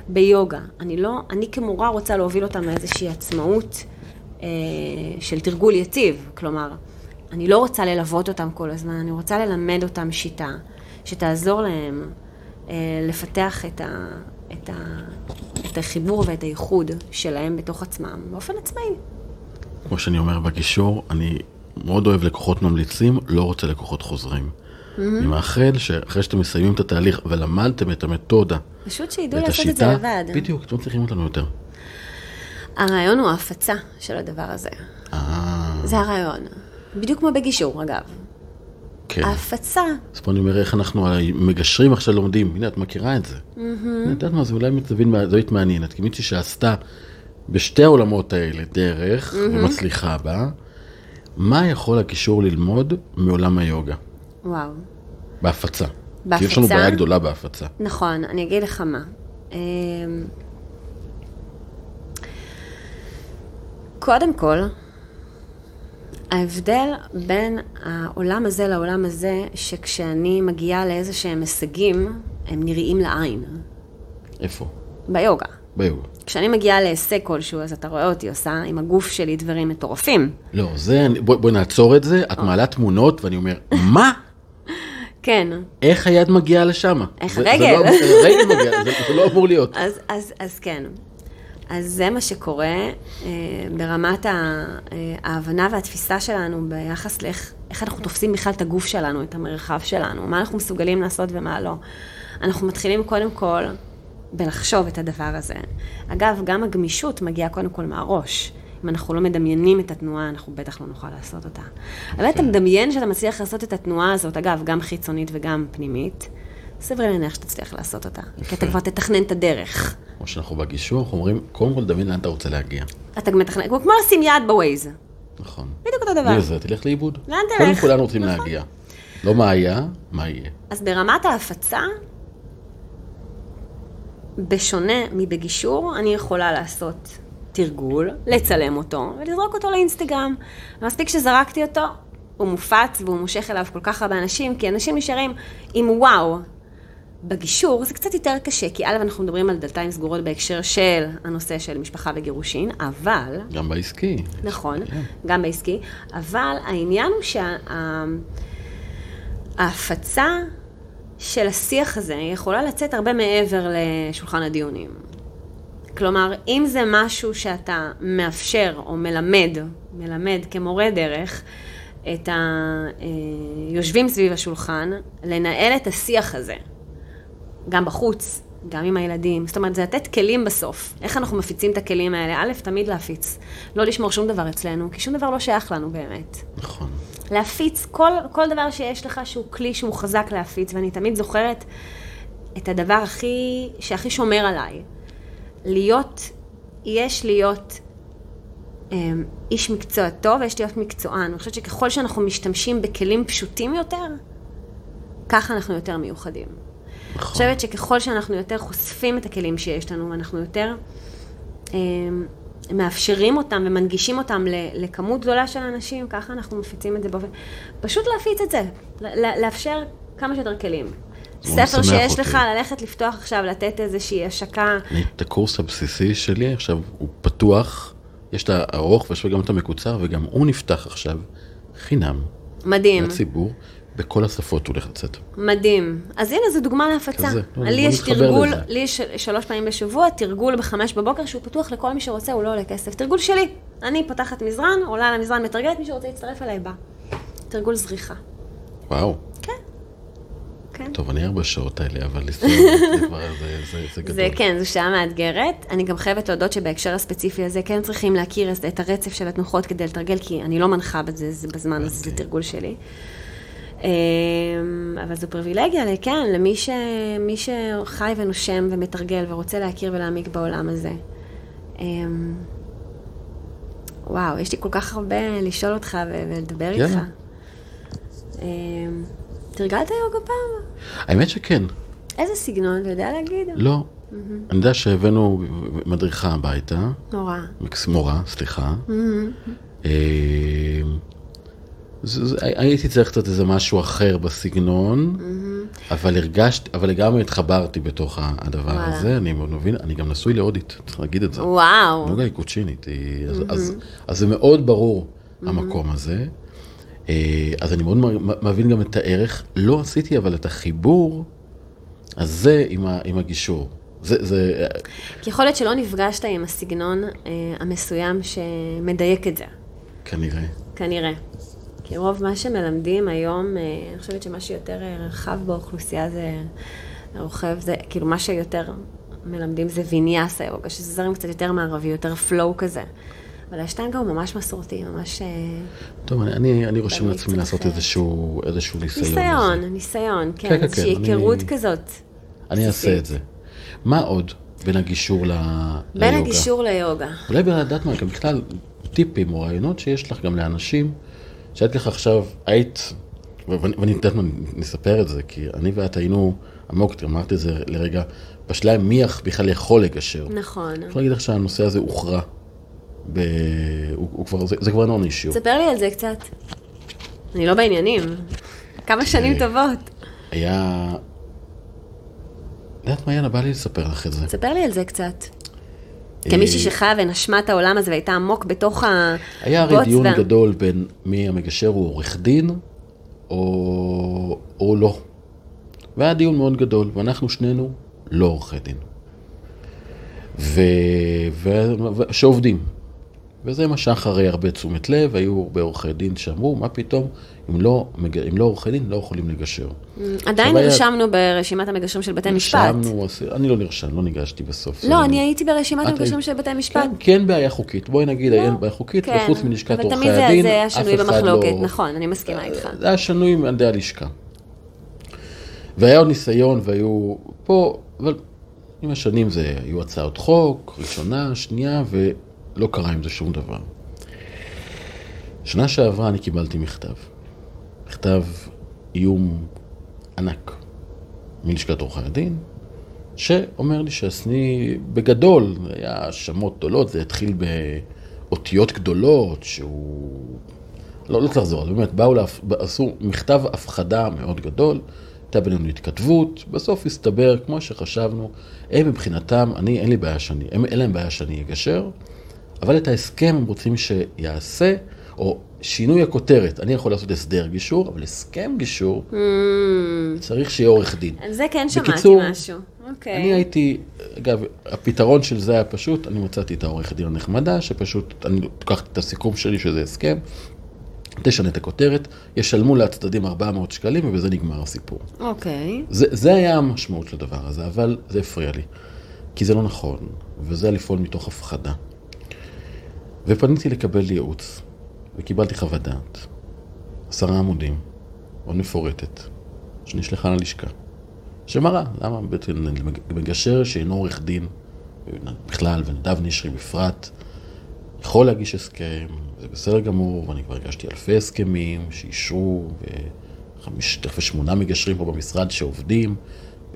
ביוגה. אני לא, אני כמורה רוצה להוביל אותם לאיזושהי עצמאות של תרגול יציב, כלומר, אני לא רוצה ללוות אותם כל הזמן, אני רוצה ללמד אותם שיטה שתעזור להם אה, לפתח את, ה, את, ה, את החיבור ואת הייחוד שלהם בתוך עצמם באופן עצמאי. כמו שאני אומר בגישור, אני מאוד אוהב לקוחות ממליצים, לא רוצה לקוחות חוזרים. אני מאחל שאחרי שאתם מסיימים את התהליך ולמדתם את המתודה, פשוט שידעו לעשות את זה לבד. בדיוק, אתם צריכים אותנו יותר. הרעיון הוא ההפצה של הדבר הזה. אה, זה הרעיון. בדיוק כמו בגישור, אגב. כן. ההפצה, אז פה אני אומר איך אנחנו המגשרים עכשיו לומדים, הנה את מכירה את זה. הנה, את יודעת מה, זה אולי זווית זווית מעניינת, כי מישהי שעשתה בשתי העולמות האלה דרך ומצליחה בה, מה יכול הקישור ללמוד מעולם היוגה? וואו. בהפצה. כי יש לנו בהפצה? בעיה גדולה בהפצה. נכון, אני אגיד לך מה. קודם כל, ההבדל בין העולם הזה לעולם הזה, שכשאני מגיעה לאיזה שהם הישגים, הם נראים לעין. איפה? ביוגה. ביוגה. כשאני מגיעה להישג כלשהו, אז אתה רואה אותי עושה עם הגוף שלי דברים מטורפים. לא, זה, בואי בואי נעצור את זה, את מעלה תמונות ואני אומר, מה? כן. איך היד מגיעה לשם? איך זה- זה הרגל? לא אמור- הרגל מגיעה, זה זה לא אמור להיות. אז, אז, אז כן. אז זה מה שקורה אה, ברמת אה, ההבנה והתפיסה שלנו ביחס לאיך איך אנחנו תופסים בכלל את הגוף שלנו, את המרחב שלנו, מה אנחנו מסוגלים לעשות ומה לא. אנחנו מתחילים קודם כל בלחשוב את הדבר הזה. אגב, גם הגמישות מגיעה קודם כל מהראש. אם אנחנו לא מדמיינים את התנועה, אנחנו בטח לא נוכל לעשות אותה. אבל אתה מדמיין שאתה מצליח לעשות את התנועה הזאת, אגב, גם חיצונית וגם פנימית, סביר להניח שתצליח לעשות אותה. כי אתה כבר תתכנן את הדרך. כמו שאנחנו בגישור, אנחנו אומרים, קודם כל תבין לאן אתה רוצה להגיע. אתה גם מתכנן, כמו לשים יד בווייז. נכון. בדיוק אותו דבר. בלי זה, תלך לאיבוד. לאן קודם תלך? כל לאן רוצים נכון. להגיע. לא מה היה, מה יהיה. אז ברמת ההפצה, בשונה מבגישור, אני יכולה לעשות תרגול, לצלם אותו ולזרוק אותו לאינסטגרם. מספיק שזרקתי אותו, הוא מופץ והוא מושך אליו כל כך הרבה אנשים, כי אנשים נשארים עם וואו. בגישור זה קצת יותר קשה, כי א', אנחנו מדברים על דלתיים סגורות בהקשר של הנושא של משפחה וגירושין, אבל גם בעסקי. נכון, כן. גם בעסקי, אבל העניין הוא שההפצה של השיח הזה יכולה לצאת הרבה מעבר לשולחן הדיונים. כלומר, אם זה משהו שאתה מאפשר או מלמד, מלמד כמורה דרך, את היושבים סביב השולחן, לנהל את השיח הזה, גם בחוץ, גם עם הילדים. זאת אומרת, זה לתת כלים בסוף. איך אנחנו מפיצים את הכלים האלה? א', תמיד להפיץ. לא לשמור שום דבר אצלנו, כי שום דבר לא שייך לנו באמת. נכון. להפיץ כל, כל דבר שיש לך שהוא כלי שהוא חזק להפיץ, ואני תמיד זוכרת את הדבר הכי, שהכי שומר עליי. להיות, יש להיות אמ, איש מקצוע טוב ויש להיות מקצוען. אני חושבת שככל שאנחנו משתמשים בכלים פשוטים יותר, ככה אנחנו יותר מיוחדים. אני נכון. חושבת שככל שאנחנו יותר חושפים את הכלים שיש לנו, ואנחנו יותר אמ, מאפשרים אותם ומנגישים אותם לכמות גדולה של אנשים, ככה אנחנו מפיצים את זה באופן... פשוט להפיץ את זה, לאפשר כמה שיותר כלים. ספר שיש אותי. לך, ללכת לפתוח עכשיו, לתת איזושהי השקה. אני, את הקורס הבסיסי שלי עכשיו הוא פתוח, יש את הארוך ויש גם את המקוצר, וגם הוא נפתח עכשיו חינם מדהים, לציבור, בכל השפות הולך לצאת. מדהים. אז הנה, זו דוגמה להפצה. כזה. בוא לי יש תרגול, לזה. לי יש שלוש פעמים בשבוע, תרגול בחמש בבוקר, שהוא פתוח לכל מי שרוצה, הוא לא עולה כסף. תרגול שלי. אני פותחת מזרן, עולה על המזרן, מתרגלת, מי שרוצה להצטרף אליי בא. תרגול זריחה. וואו. כן. כן. טוב, אני ארבע שעות האלה, אבל לנסוע זה זה, זה, זה גדול. זה כן, זו שעה מאתגרת. אני גם חייבת להודות שבהקשר הספציפי הזה כן צריכים להכיר את- הרצף של התנוחות כדי לתרגל, כי אני לא מנחה בזה זה בזמן הזה, זה. תרגול שלי. אמ, אבל זו פריבילגיה, כן, למי ש... מי שחי ונושם ומתרגל ורוצה להכיר ולהעמיק בעולם הזה. אמ, וואו, יש לי כל כך הרבה לשאול אותך ולדבר יאללה. איתך. אמ, תרגלת יוגה פעם? האמת שכן, איזה סגנון, אתה יודע להגיד? לא. אני יודע שהבאנו מדריכה הביתה. מקס- מורה, סליחה. הייתי צריך קצת איזה משהו אחר בסגנון, אבל הרגשתי, אבל לגמרי התחברתי בתוך הדבר. הזה, אני מאוד מבין, אני גם נשוי להודית, צריך להגיד את זה. וואו. נוגה היא קוצ'ינית, אז- אז- אז זה מאוד ברור המקום הזה. אה, אז אני מאוד מבין גם את הערך, לא עשיתי אבל את החיבור הזה עם הגישור. זה, זה, כי יכול להיות שלא נפגשת עם הסגנון אה, המסוים שמדייק את זה, כנראה. כנראה. כי רוב מה שמלמדים היום, אה, אני חושבת שמה שיותר אה, רחב באוכלוסייה זה רוכב, זה כאילו מה שיותר מלמדים זה ויניאסה יוגה, שזה זרים קצת יותר מערבי, יותר פלואו כזה. אבל השטיינגר הוא ממש מסורתי, ממש... אה, טוב, אני, אני, אני רושם לעצמי לעשות איזשהו, איזשהו ניסיון. ניסיון, לזה. ניסיון, כן, כן, כן, איזושהי כן, אני- היכרות כזאת. אני אעשה. את זה. מה עוד בין הגישור ל... בין ליוגה? הגישור ליוגה. אולי לדעת מה, גם בכלל טיפים או רעיונות שיש לך גם לאנשים, שאת ככה עכשיו היית, ואני יודעת מה, נספר את זה, כי אני ואת היינו עמוק, אמרתי את זה לרגע, בשאלה מי בכלל יכול לגשר. נכון. אני יכול להגיד לך שהנושא הזה הוכרע. ב... הוא, הוא כבר, זה, זה כבר נון אישיו. ספר לי על זה קצת. אני לא בעניינים. כמה שנים אה, טובות. היה... את יודעת מה, יאללה, בא לי לספר לך את זה. ספר לי על זה קצת. כמישהי אה, שחיה ונשמה את העולם הזה והייתה עמוק בתוך הבוץ. היה הרי דיון וה- גדול בין מי המגשר הוא עורך דין או, או לא. והיה דיון מאוד גדול, ואנחנו שנינו לא עורכי דין. ו... ו... ו... שעובדים. וזה משך הרי הרבה תשומת לב, היו הרבה עורכי דין שאמרו, מה פתאום, אם לא. אם לא עורכי דין, לא יכולים לגשר. עדיין היה- נרשמנו ברשימת המגשרים של בתי משפט. נרשמנו, אני לא נרשם, לא ניגשתי בסוף. לא, אני הייתי ברשימת המגשרים היית- של בתי משפט. כן, כן בעיה חוקית, בואי נגיד, לא, אין בעיה חוקית, כן. וחוץ מלשכת עורכי תמיד זה- הדין, זה היה אף שנוי אחד במחלוקת, לא... נכון, אני מסכימה איתך. זה היה שנוי על ידי הלשכה. והיה עוד ניסיון, והיו פה, אבל עם השנים זה, היו הצעות חוק, ראשונה, שנייה, ולא קרה עם זה שום דבר. שנה שעברה אני קיבלתי מכתב. מכתב איום ענק מלשכת עורכי הדין, שאומר לי שהסני, בגדול, היה האשמות גדולות, זה התחיל באותיות גדולות, שהוא... לא, לא צריך לחזור, על באמת, באו, להפ... עשו מכתב הפחדה מאוד גדול, הייתה בינינו התכתבות, בסוף הסתבר, כמו שחשבנו, הם מבחינתם, אני, אין לי בעיה שאני, אין להם בעיה שאני אגשר, אבל את ההסכם הם רוצים שיעשה, או שינוי הכותרת, אני יכול לעשות הסדר גישור, אבל הסכם גישור, צריך שיהיה עורך דין. על זה כן שמעתי בקיצור, משהו. אוקיי. אני הייתי, אגב, הפתרון של זה היה פשוט, אני מצאתי את העורכת דין הנחמדה, שפשוט, אני לוקחת את הסיכום שלי שזה הסכם, תשנה את הכותרת, ישלמו לצדדים 400 שקלים ובזה נגמר הסיפור. אוקיי. זה, זה היה המשמעות של הדבר הזה, אבל זה הפריע לי. כי זה לא נכון, וזה לפעול מתוך הפחדה. ופניתי לקבל ייעוץ, וקיבלתי חוות דעת, עשרה עמודים, מאוד מפורטת, שנשלחה ללשכה, שמראה למה בעצם מגשר שאינו עורך דין, בכלל, ונדב נשרי בפרט, יכול להגיש הסכם, זה בסדר גמור, ואני כבר הגשתי אלפי הסכמים שאישרו, וחמש, תכף שמונה מגשרים פה במשרד שעובדים,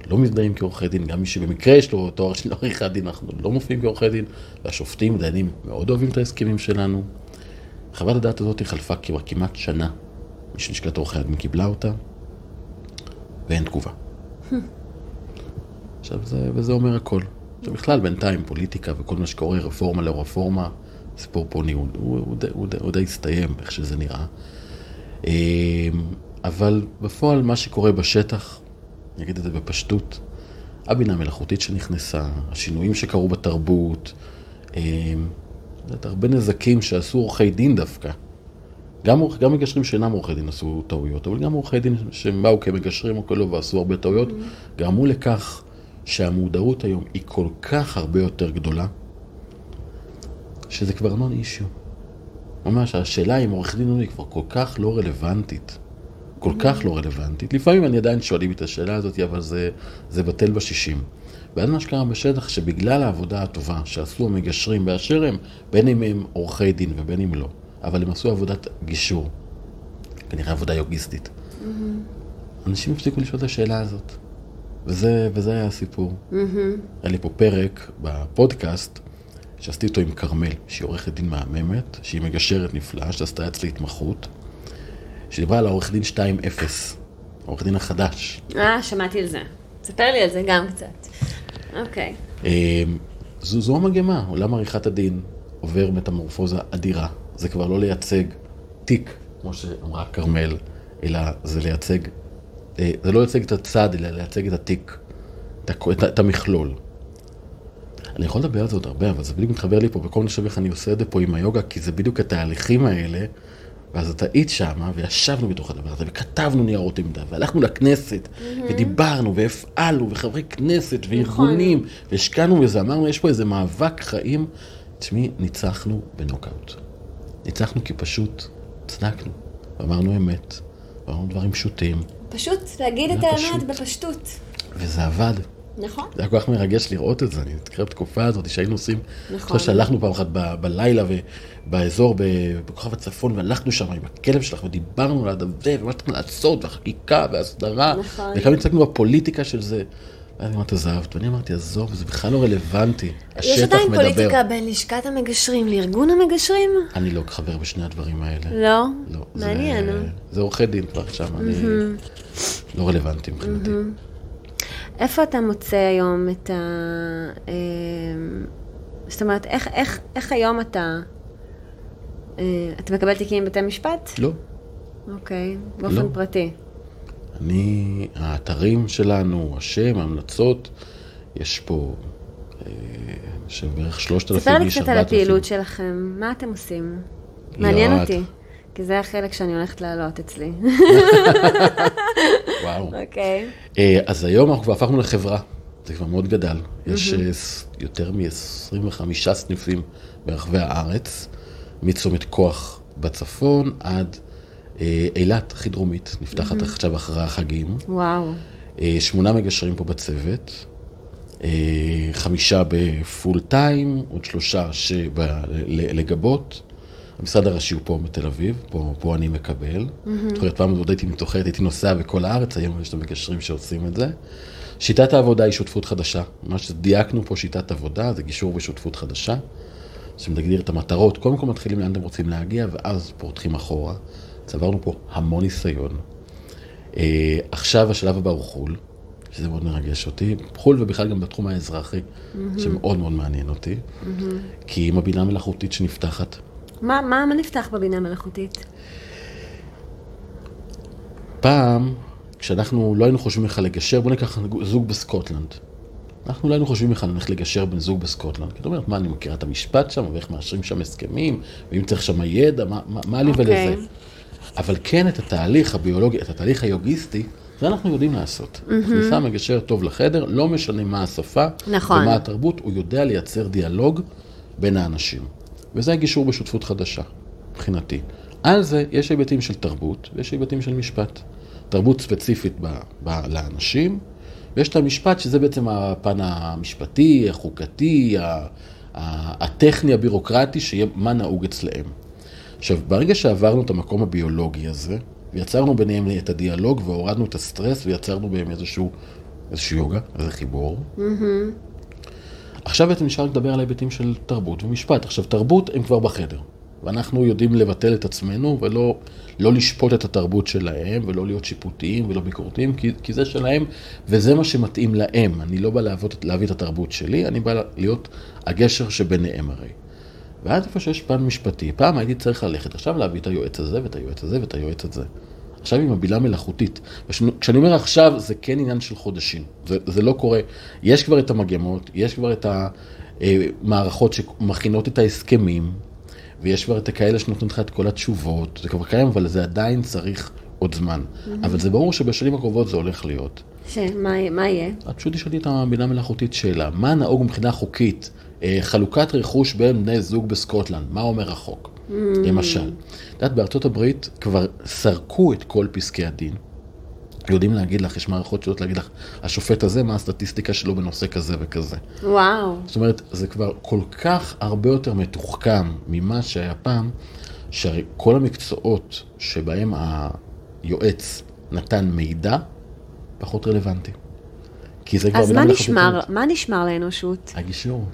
לא מזדהים כעורכי דין, גם מי שבמקרה יש לו תואר של עורכי דין, אנחנו לא מופיעים כעורכי דין, והשופטים, דיינים, מאוד אוהבים את ההסכמים שלנו. חוות הדעת הזאת חלפה כבר כמעט שנה משלשכת עורכי הדין קיבלה אותה, ואין תגובה. עכשיו, זה, וזה אומר הכל. עכשיו, בכלל, בינתיים, פוליטיקה וכל מה שקורה, רפורמה לא רפורמה, סיפור פה הוא, הוא, הוא, הוא, הוא די הסתיים, איך שזה נראה. אמ, אבל בפועל, מה שקורה בשטח, אני אגיד את זה בפשטות, הבינה המלאכותית שנכנסה, השינויים שקרו בתרבות, אמ, יודעת, הרבה נזקים שעשו עורכי דין דווקא. גם, גם מגשרים שאינם עורכי דין עשו טעויות, אבל גם עורכי דין שהם באו כמגשרים או כאלו ועשו הרבה טעויות, גרמו לכך שהמודעות היום היא כל כך הרבה יותר גדולה, שזה כבר נון אישיו. ממש, השאלה אם עורך דין היא כבר כל כך לא רלוונטית. כל כך לא רלוונטית. לפעמים אני עדיין שואלים את השאלה הזאת, אבל זה, זה בטל בשישים. ואז מה שקרה בשטח, שבגלל העבודה הטובה שעשו המגשרים באשר הם, בין אם הם עורכי דין ובין אם לא, אבל הם עשו עבודת גישור, כנראה עבודה יוגיסטית. אנשים הפסיקו לשאול את השאלה הזאת. וזה, וזה היה הסיפור. היה לי פה פרק בפודקאסט שעשיתי אותו עם כרמל, שהיא עורכת דין מהממת, שהיא מגשרת נפלאה, שעשתה אצלי התמחות, שדיברה על העורך דין 2.0, העורך דין החדש. אה, שמעתי על זה. ספר לי על זה גם קצת. אוקיי. אה, זו, זו המגמה, עולם עריכת הדין עובר מטמורפוזה אדירה. זה כבר לא לייצג תיק, כמו שאמרה כרמל, אלא זה לייצג, אה, זה לא לייצג את הצד, אלא לייצג את התיק, את, את, את המכלול. אני יכול לדבר על זה עוד הרבה, אבל זה בדיוק מתחבר לי פה, וכל מיני איך אני עושה את זה פה עם היוגה, כי זה בדיוק התהליכים האלה, ואז את היית שמה, וישבנו בתוך הדבר הזה, וכתבנו ניירות עמדה, והלכנו לכנסת, ודיברנו, והפעלנו, וחברי כנסת, וארגונים, והשקענו בזה, אמרנו, יש פה איזה מאבק חיים. תשמעי, ניצחנו בנוקאוט. ניצחנו כי פשוט צדקנו, ואמרנו אמת, ואמרנו דברים פשוטים, פשוט להגיד את האמת. בפשטות. וזה עבד. נכון. זה היה כל כך מרגש לראות את זה, אני זוכר בתקופה הזאת שהיינו עושים, נכון. אני חושב שהלכנו פעם אחת ב- בלילה ובאזור ב- בכוכב הצפון, והלכנו שם עם הכלב שלך ודיברנו על הזה, ומה שצריך לעשות, והחקיקה והסדרה, נכון. וכמה הצגנו בפוליטיקה של זה. ואז אמרת, עזבת, ואני אמרתי, עזוב, זה בכלל לא רלוונטי, יש השטח עדיין מדבר. פוליטיקה בין לשכת המגשרים לארגון המגשרים? אני לא חבר בשני הדברים האלה. לא. לא, מעניין. אה? זה עורכי דין כבר שם, אני לא רלוונטי מבחינתי. איפה אתה מוצא היום את ה... אה, זאת אומרת, איך, איך, איך היום אתה... אה, אתה מקבל תיקים בבתי משפט? לא. אוקיי, באופן לא. פרטי. אני, האתרים שלנו, השם, ההמלצות, יש פה, אה, יש בערך שלושת אלפים ספר לי איש, קצת על. הפעילות שלכם, מה אתם עושים? מעניין לא, אותי, את- כי זה החלק שאני הולכת לעלות אצלי. וואו. אוקיי. אה, אז היום אנחנו כבר הפכנו לחברה, זה כבר מאוד גדל. יש ס- יותר מ-25 סניפים ברחבי הארץ, מצומת כוח בצפון עד אה, אילת, הכי דרומית, נפתחת עכשיו אחרי החגים. וואו. אה, שמונה מגשרים פה בצוות, חמישה בפול טיים, עוד שלושה שב- ל- לגבות. המשרד הראשי הוא פה בתל אביב, פה, פה אני מקבל. זאת אומרת, פעם עוד הייתי מתוחלת, הייתי נוסע בכל הארץ, היום יש את המגשרים שעושים את זה. שיטת העבודה היא שותפות חדשה. מה שדייקנו פה שיטת עבודה זה גישור ושותפות חדשה, שמגדיר את המטרות. קודם כל מתחילים לאן אתם רוצים להגיע, ואז פורטים אחורה. צברנו פה המון ניסיון. אה, עכשיו השלב הבא הוא חו"ל, שזה מאוד מרגש אותי. חו"ל ובכלל גם בתחום האזרחי, שמאוד מאוד מעניין אותי. כי עם הבינה המלאכותית שנפתחת, מה, מה, מה נפתח בבינה מלאכותית? פעם, כשאנחנו לא היינו חושבים בכלל לגשר, בוא ניקח זוג בסקוטלנד. אנחנו לא היינו חושבים בכלל ללכת לגשר בין זוג בסקוטלנד. כי את אומרת, מה, אני מכירה את המשפט שם, ואיך מאשרים שם הסכמים, ואם צריך שם ידע, מה, מה, מה לי אוקיי. ולזה? אבל כן, את התהליך הביולוגי, את התהליך היוגיסטי, זה אנחנו יודעים לעשות. מכניסה מגשר טוב לחדר, לא משנה מה השפה, נכון. ומה התרבות, הוא יודע לייצר דיאלוג בין האנשים. וזה הגישור בשותפות חדשה, מבחינתי. על זה יש היבטים של תרבות ויש היבטים של משפט. תרבות ספציפית ב, ב, לאנשים, ויש את המשפט שזה בעצם הפן המשפטי, החוקתי, ה, ה, הטכני, הבירוקרטי, שיהיה מה נהוג אצלהם. עכשיו, ברגע שעברנו את המקום הביולוגי הזה, ויצרנו ביניהם את הדיאלוג והורדנו את הסטרס ויצרנו בהם איזשהו, איזשהו יוגה, איזה חיבור, עכשיו בעצם נשאר לדבר על ההיבטים של תרבות ומשפט. עכשיו, תרבות הם כבר בחדר, ואנחנו יודעים לבטל את עצמנו ולא לא לשפוט את התרבות שלהם, ולא להיות שיפוטיים ולא ביקורתיים, כי, כי זה שלהם, וזה מה שמתאים להם. אני לא בא להביא, להביא את התרבות שלי, אני בא להיות הגשר שביניהם הרי. ואז איפה שיש פן משפטי, פעם הייתי צריך ללכת עכשיו להביא את היועץ הזה ואת היועץ הזה ואת היועץ הזה. עכשיו עם הבילה מלאכותית. כשאני אומר עכשיו, זה כן עניין של חודשים. זה, זה לא קורה. יש כבר את המגמות, יש כבר את המערכות שמכינות את ההסכמים, ויש כבר את הכאלה שנותנות לך את כל התשובות, זה כבר קיים, אבל זה עדיין צריך עוד זמן. אבל זה ברור שבשנים הקרובות זה הולך להיות. שמה מה יהיה? את פשוט תשאלי את הבינה המלאכותית שאלה, מה נהוג מבחינה חוקית? אה, חלוקת רכוש בין בני זוג בסקוטלנד, מה אומר החוק? למשל, את יודעת, בארצות הברית כבר סרקו את כל פסקי הדין. יודעים להגיד לך, יש מערכות שיודעות להגיד לך, השופט הזה, מה הסטטיסטיקה שלו בנושא כזה וכזה. וואו. זאת אומרת, זה כבר כל כך הרבה יותר מתוחכם ממה שהיה פעם, שהרי כל המקצועות שבהם היועץ נתן מידע, פחות רלוונטי. כי זה כבר אז מה נשמר. מה נשמר לאנושות? הגישור.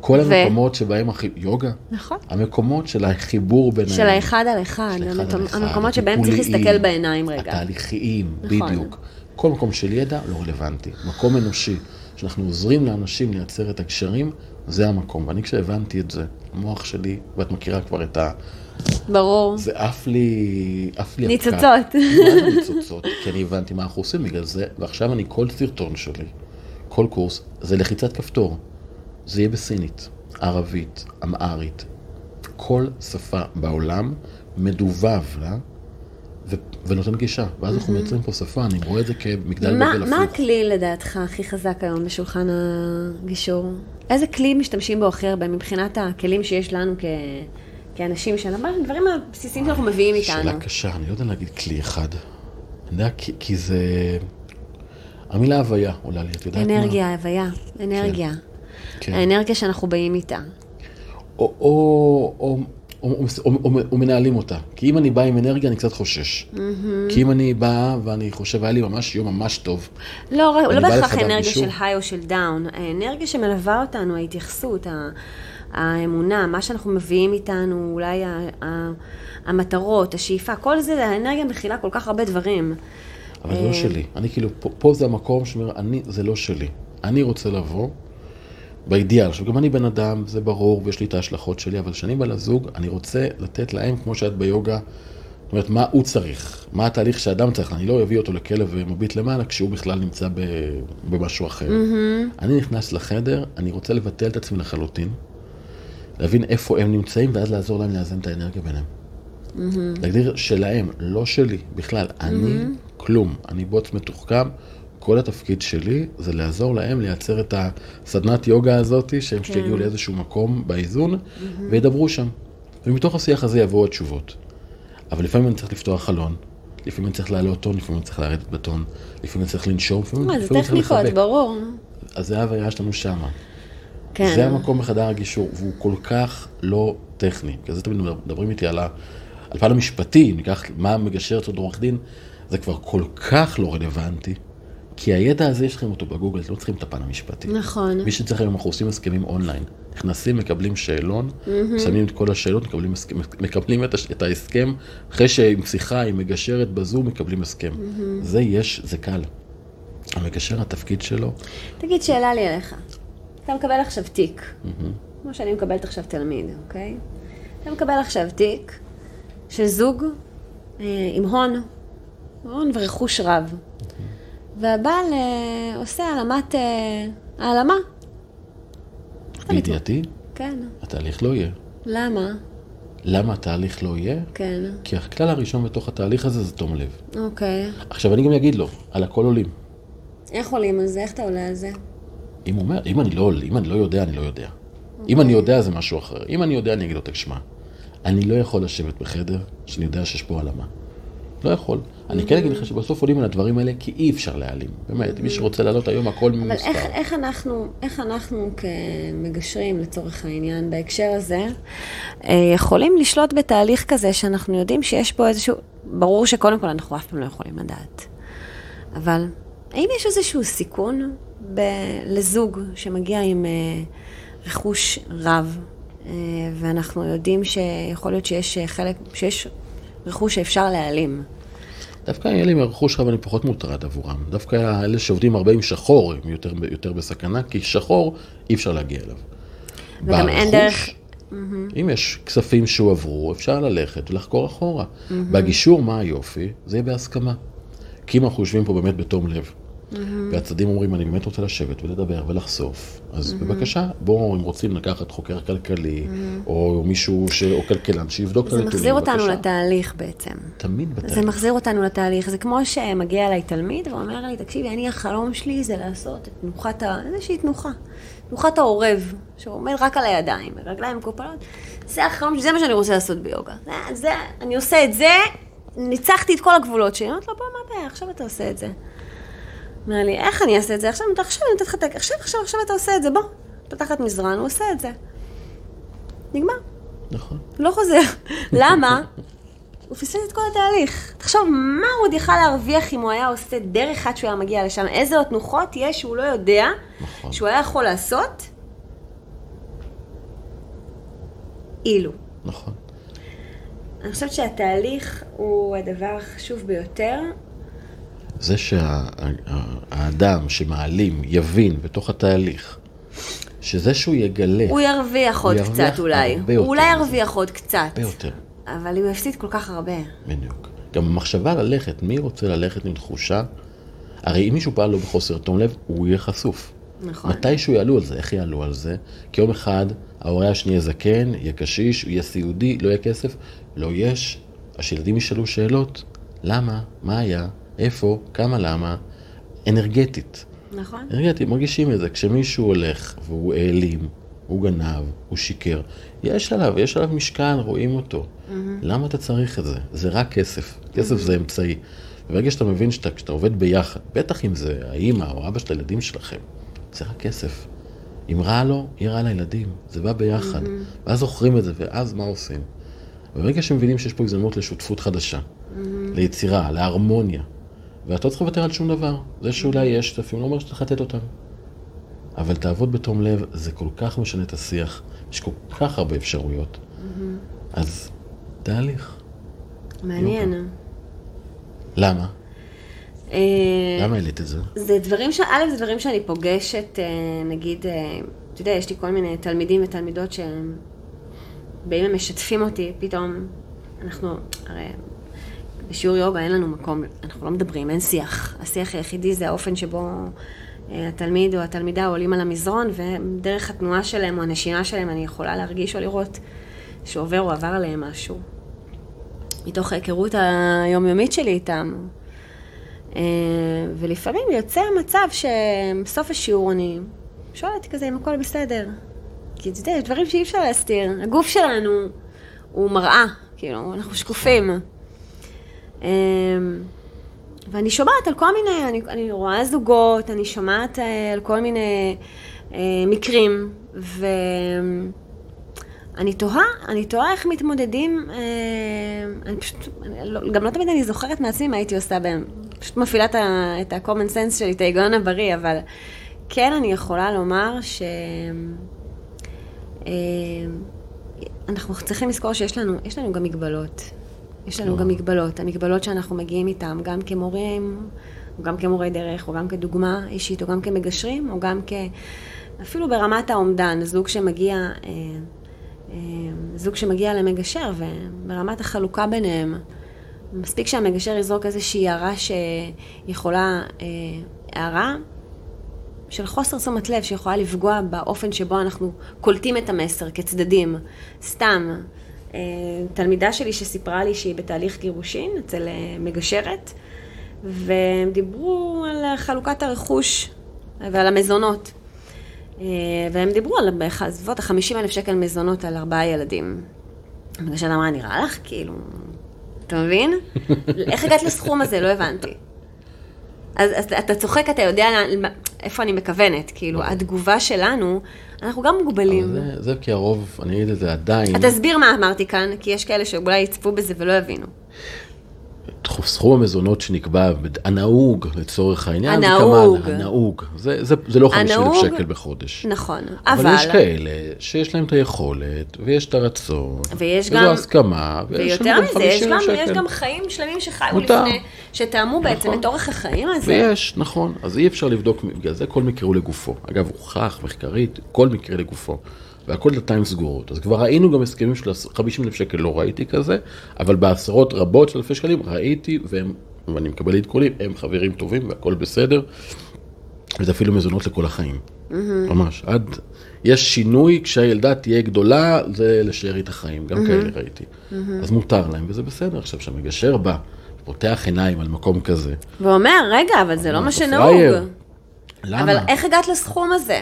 כל ו- המקומות שבהם, הכי- יוגה, נכון. המקומות של החיבור ביניהם. של האחד על אחד, על אחד, המקומות שבהם צריך להסתכל בעיניים רגע. התהליכיים, נכון. בדיוק. כל מקום של ידע לא רלוונטי. מקום אנושי, שאנחנו עוזרים לאנשים לייצר את הקשרים, זה המקום. ואני כשהבנתי את זה, המוח שלי, ואת מכירה כבר את ה... ברור. זה עף לי, עף לי ניצוצות. הפקק. מה זה ניצוצות? כי אני הבנתי מה אנחנו עושים בגלל זה, ועכשיו אני, כל סרטון שלי, כל קורס, זה לחיצת כפתור. זה יהיה בסינית, ערבית, אמהרית, כל שפה בעולם מדובב לה ו- ונותן גישה. ואז אנחנו מייצרים פה שפה, אני רואה את זה כמגדל בבל הפוך. מה הכלי לדעתך הכי חזק היום בשולחן הגישור? איזה כלי משתמשים בו הכי הרבה מבחינת הכלים שיש לנו כ... כאנשים שלנו, הדברים הבסיסיים שאנחנו מביאים איתנו. שאלה קשה, אני לא יודע להגיד כלי אחד. אני יודע, כי, כי זה... המילה הוויה עולה לי, את יודעת מה? אנרגיה, הוויה, אנרגיה. כן. האנרגיה שאנחנו באים איתה. או, או, או, או, או, או, או מנהלים אותה. כי אם אני בא עם אנרגיה, אני קצת חושש. כי אם אני בא ואני חושב, היה לי ממש יום ממש טוב. לא, לא בהכרח אנרגיה. של היי או של דאון. האנרגיה שמלווה אותנו, ההתייחסות, ה- האמונה, מה שאנחנו מביאים איתנו, אולי ה- ה- המטרות, השאיפה, כל זה, האנרגיה מכילה כל כך הרבה דברים. אבל זה אה. לא שלי. אני כאילו, פה, פה זה המקום שאומר, אני, זה לא שלי. אני רוצה לבוא באידיאל. עכשיו, גם אני בן אדם, זה ברור, ויש לי את ההשלכות שלי, אבל כשאני בא לזוג, אני רוצה לתת להם, כמו שאת ביוגה, זאת אומרת, מה הוא צריך, מה התהליך שאדם צריך, אני לא אביא אותו לכלב ומביט למעלה כשהוא בכלל נמצא ב, במשהו אחר. אני נכנס לחדר, אני רוצה לבטל את עצמי לחלוטין, להבין איפה הם נמצאים, ואז לעזור להם לאזן את האנרגיה ביניהם. להגדיר שלהם, לא שלי, בכלל, אני כלום, אני בוץ מתוחכם, כל התפקיד שלי זה לעזור להם לייצר את הסדנת יוגה הזאת, שהם שיגיעו לאיזשהו מקום באיזון, וידברו שם. ומתוך השיח הזה יבואו התשובות. אבל לפעמים אני צריך לפתוח חלון, לפעמים אני צריך לעלות טון, לפעמים אני צריך לרדת בטון, לפעמים אני צריך לנשום, לפעמים מה, זה לפעמים אני צריך טכניקות, לחבק. ברור. אז זה ההוויה שלנו שמה. כן. זה המקום בחדר הגישור, והוא כל כך לא טכני. בגלל זה תמיד מדברים איתי על, ה, על פן המשפטי, ניקח מה מגשר אצל עורך דין, זה כבר כל כך לא רלוונטי, כי הידע הזה יש לכם אותו בגוגל, אתם לא צריכים את הפן המשפטי. נכון. מי שצריך היום, אנחנו עושים הסכמים אונליין. נכנסים, מקבלים שאלון, שמים את כל השאלות, מקבלים, מקבלים את, את ההסכם, אחרי שעם שיחה, עם מגשרת בזום, מקבלים הסכם. זה יש, זה קל. המגשר, התפקיד שלו, תגיד, שאלה לי אליך. אתה מקבל עכשיו תיק, כמו שאני מקבלת עכשיו תלמיד, אוקיי? אתה מקבל עכשיו תיק של זוג אה, עם הון, הון ורכוש רב. והבעל אה, עושה העלמת, אה, העלמה. בידיעתי, כן. התהליך לא יהיה. למה? למה התהליך לא יהיה? כן. כי הכלל הראשון בתוך התהליך הזה זה תום לב. אוקיי. עכשיו, אני גם אגיד לו, על הכל עולים. איך עולים על זה? איך אתה עולה על זה? אם הוא אומר, אם אני לא עולה, אם אני לא יודע, אני לא יודע. אם אני יודע, זה משהו אחר. אם אני יודע, אני אגיד לו, תשמע, אני לא יכול לשבת בחדר שאני יודע שיש פה העלמה. לא יכול. אני כן אגיד לך שבסוף עולים על הדברים האלה, כי אי אפשר להעלים. באמת, מי שרוצה לעלות היום, הכל אבל ממוסתר. איך, איך, אנחנו, איך אנחנו כמגשרים לצורך העניין בהקשר הזה, אה, יכולים לשלוט בתהליך כזה שאנחנו יודעים שיש פה איזשהו, ברור שקודם כל אנחנו אף פעם לא יכולים לדעת, אבל האם יש איזשהו סיכון ב, לזוג שמגיע עם אה, רכוש רב, אה, ואנחנו יודעים שיכול להיות שיש חלק, שיש רכוש שאפשר להעלים. דווקא אלה עם הרכוש רב אני פחות מוטרד עבורם. דווקא אלה שעובדים הרבה עם שחור הם יותר, יותר בסכנה, כי שחור אי אפשר להגיע אליו. וגם אין ברכוש, דרך- אם יש כספים שהועברו, אפשר ללכת ולחקור אחורה. בגישור, מה היופי? זה יהיה בהסכמה. כי אם אנחנו יושבים פה באמת בתום לב, והצדדים אומרים, אני באמת רוצה לשבת ולדבר ולחשוף, אז בבקשה, בואו, אם רוצים לקחת חוקר כלכלי, או מישהו, ש... או כלכלן, שיבדוק את זה הנתונים, מחזיר אותנו בבקשה. לתהליך בעצם. תמיד זה בתהליך. מחזיר אותנו לתהליך. זה כמו שמגיע אליי תלמיד ואומר לי, תקשיבי, אני החלום שלי זה לעשות את תנוחת ה... איזושהי תנוחה. תנוחת העורב, שהוא עומד רק על הידיים, רגליים מקופלות. זה החלום שלי, זה מה שאני רוצה לעשות ביוגה. זה, זה, אני עושה את זה, ניצחתי את כל הגבולות שלי. אני אומרת לו, בוא, מה הבעיה, עכשיו אתה עושה את זה. אומר לי, איך אני אעשה את זה? עכשיו, עכשיו אני נותנת לך את. עכשיו, עכשיו, עכשיו אתה עושה את זה, בוא. פותחת מזרן, הוא עושה את זה. נגמר. נכון. לא חוזר. למה? הוא פספס את כל התהליך. תחשוב, מה הוא עוד יכל להרוויח אם הוא היה עושה דרך עד שהוא היה מגיע לשם? איזה עוד תנוחות יש שהוא לא יודע, נכון. שהוא היה יכול לעשות? אילו. נכון. אני חושבת שהתהליך הוא הדבר החשוב ביותר. זה שהאדם שמעלים יבין בתוך התהליך, שזה שהוא יגלה הוא ירוויח עוד ירוויח קצת אולי. הוא יותר אולי. ירוויח עוד קצת. הרבה יותר. אבל הוא יפסיד כל כך הרבה. בדיוק. גם המחשבה ללכת, מי רוצה ללכת עם תחושה? הרי אם מישהו פעל לו בחוסר תום לב, הוא יהיה חשוף. נכון. מתישהו יעלו על זה, איך יעלו על זה? כי יום אחד ההורה השני יהיה זקן, יהיה קשיש, יהיה סיעודי, לא יהיה כסף, לא יש. אז שילדים ישאלו שאלות, למה? מה היה? איפה? כמה למה? אנרגטית. נכון. אנרגטית, מרגישים את זה. כשמישהו הולך והוא העלים, הוא גנב, הוא שיקר, יש עליו, יש עליו משקל, רואים אותו. למה אתה צריך את זה? זה רק כסף. כסף זה אמצעי. וברגע שאתה מבין שאתה, עובד ביחד, בטח אם זה האימא או אבא של הילדים שלכם, זה רק כסף. אם רע לו, יהיה רע לילדים. זה בא ביחד. ואז זוכרים את זה, ואז מה עושים? וברגע שמבינים שיש פה הזדמנות לשותפות חדשה, ליצירה, להרמוניה, ואתה לא צריך לוותר על שום דבר. זה שאולי יש שותפים, לא אומר שצריך לתת אותם. אבל תעבוד בתום לב, זה כל כך משנה את השיח. יש כל כך הרבה אפשרויות. אז תהליך. מעניין. למה? אה, למה העלית את זה? זה דברים ש... א', זה דברים שאני פוגשת, אה, נגיד, אה, אתה יודע, יש לי כל מיני תלמידים ותלמידות שהם באים ומשתפים אותי, פתאום אנחנו, הרי בשיעור יוגה אין לנו מקום, אנחנו לא מדברים, אין שיח. השיח היחידי זה האופן שבו אה, התלמיד או התלמידה עולים על המזרון, ודרך התנועה שלהם או הנשימה שלהם אני יכולה להרגיש או לראות שעובר או עבר עליהם משהו. מתוך ההיכרות היומיומית שלי איתם. אה, ולפעמים יוצא מצב שבסוף השיעור אני שואלת כזה אם הכל בסדר. כי אתה יודע, יש דברים שאי אפשר להסתיר. הגוף שלנו הוא מראה, כאילו, אנחנו שקופים. אה, ואני שומעת על כל מיני, אני, אני רואה זוגות, אני שומעת אה, על כל מיני אה, מקרים, ואני תוהה, אני תוהה איך מתמודדים, אה, אני פשוט, אני לא, גם לא תמיד אני זוכרת מעצמי מה הייתי עושה בהם. פשוט מפעילה את ה-common sense שלי, את ההיגיון הבריא, אבל כן אני יכולה לומר ש... אנחנו צריכים לזכור שיש לנו, לנו גם מגבלות. יש לנו גם מגבלות. המגבלות שאנחנו מגיעים איתן, גם כמורים, או גם כמורי דרך, או גם כדוגמה אישית, או גם כמגשרים, או גם כ... אפילו ברמת האומדן, זוג שמגיע, אה, אה, זוג שמגיע למגשר, וברמת החלוקה ביניהם, מספיק שהמגשר יזרוק איזושהי הערה שיכולה, אה, הערה של חוסר תשומת לב שיכולה לפגוע באופן שבו אנחנו קולטים את המסר כצדדים. סתם, תלמידה שלי שסיפרה לי שהיא בתהליך גירושין אצל אה, מגשרת, והם דיברו על חלוקת הרכוש ועל המזונות. אה, והם דיברו על בסביבות ה-50 אלף שקל מזונות על ארבעה ילדים. המגשרת אמרה, נראה לך? כאילו, אתה מבין? איך הגעת לסכום הזה? לא הבנתי. אז, אז אתה צוחק, אתה יודע לאן- איפה אני מכוונת. כאילו, התגובה שלנו, אנחנו גם מוגבלים. זה, זה כי הרוב, אני אגיד את זה עדיין, אז תסביר מה אמרתי כאן, כי יש כאלה שאולי יצפו בזה ולא יבינו. סכום המזונות שנקבע, הנהוג לצורך העניין, הנהוג. זה כמה, הנהוג, זה, זה, זה לא 50 אלף שקל בחודש. נכון, אבל, אבל... יש כאלה שיש להם את היכולת, ויש את הרצון, ויש וזו גם- הסכמה, ויש ויותר מזה, יש 50,000 גם, יש. גם חיים שלמים שחיו מותר. לפני, בעצם נכון. את אורך החיים הזה. ויש, נכון. אז אי אפשר לבדוק, בגלל זה כל מקרה הוא לגופו. אגב, הוכח מחקרית, כל מקרה לגופו. והכל דלתיים סגורות. אז כבר ראינו גם הסכמים של 50 אלף שקל, לא ראיתי כזה, אבל בעשרות רבות של אלפי שקלים ראיתי, והם, ואני מקבל עדכונים, הם חברים טובים והכל בסדר. וזה אפילו מזונות לכל החיים. ממש, עד... יש שינוי כשהילדה תהיה גדולה, זה לשארית החיים, גם כאלה ראיתי. אז מותר להם, וזה בסדר. עכשיו, כשהמגשר בא, פותח עיניים על מקום כזה, ואומר, רגע, אבל זה לא מה שנהוג. למה? אבל איך הגעת לסכום הזה?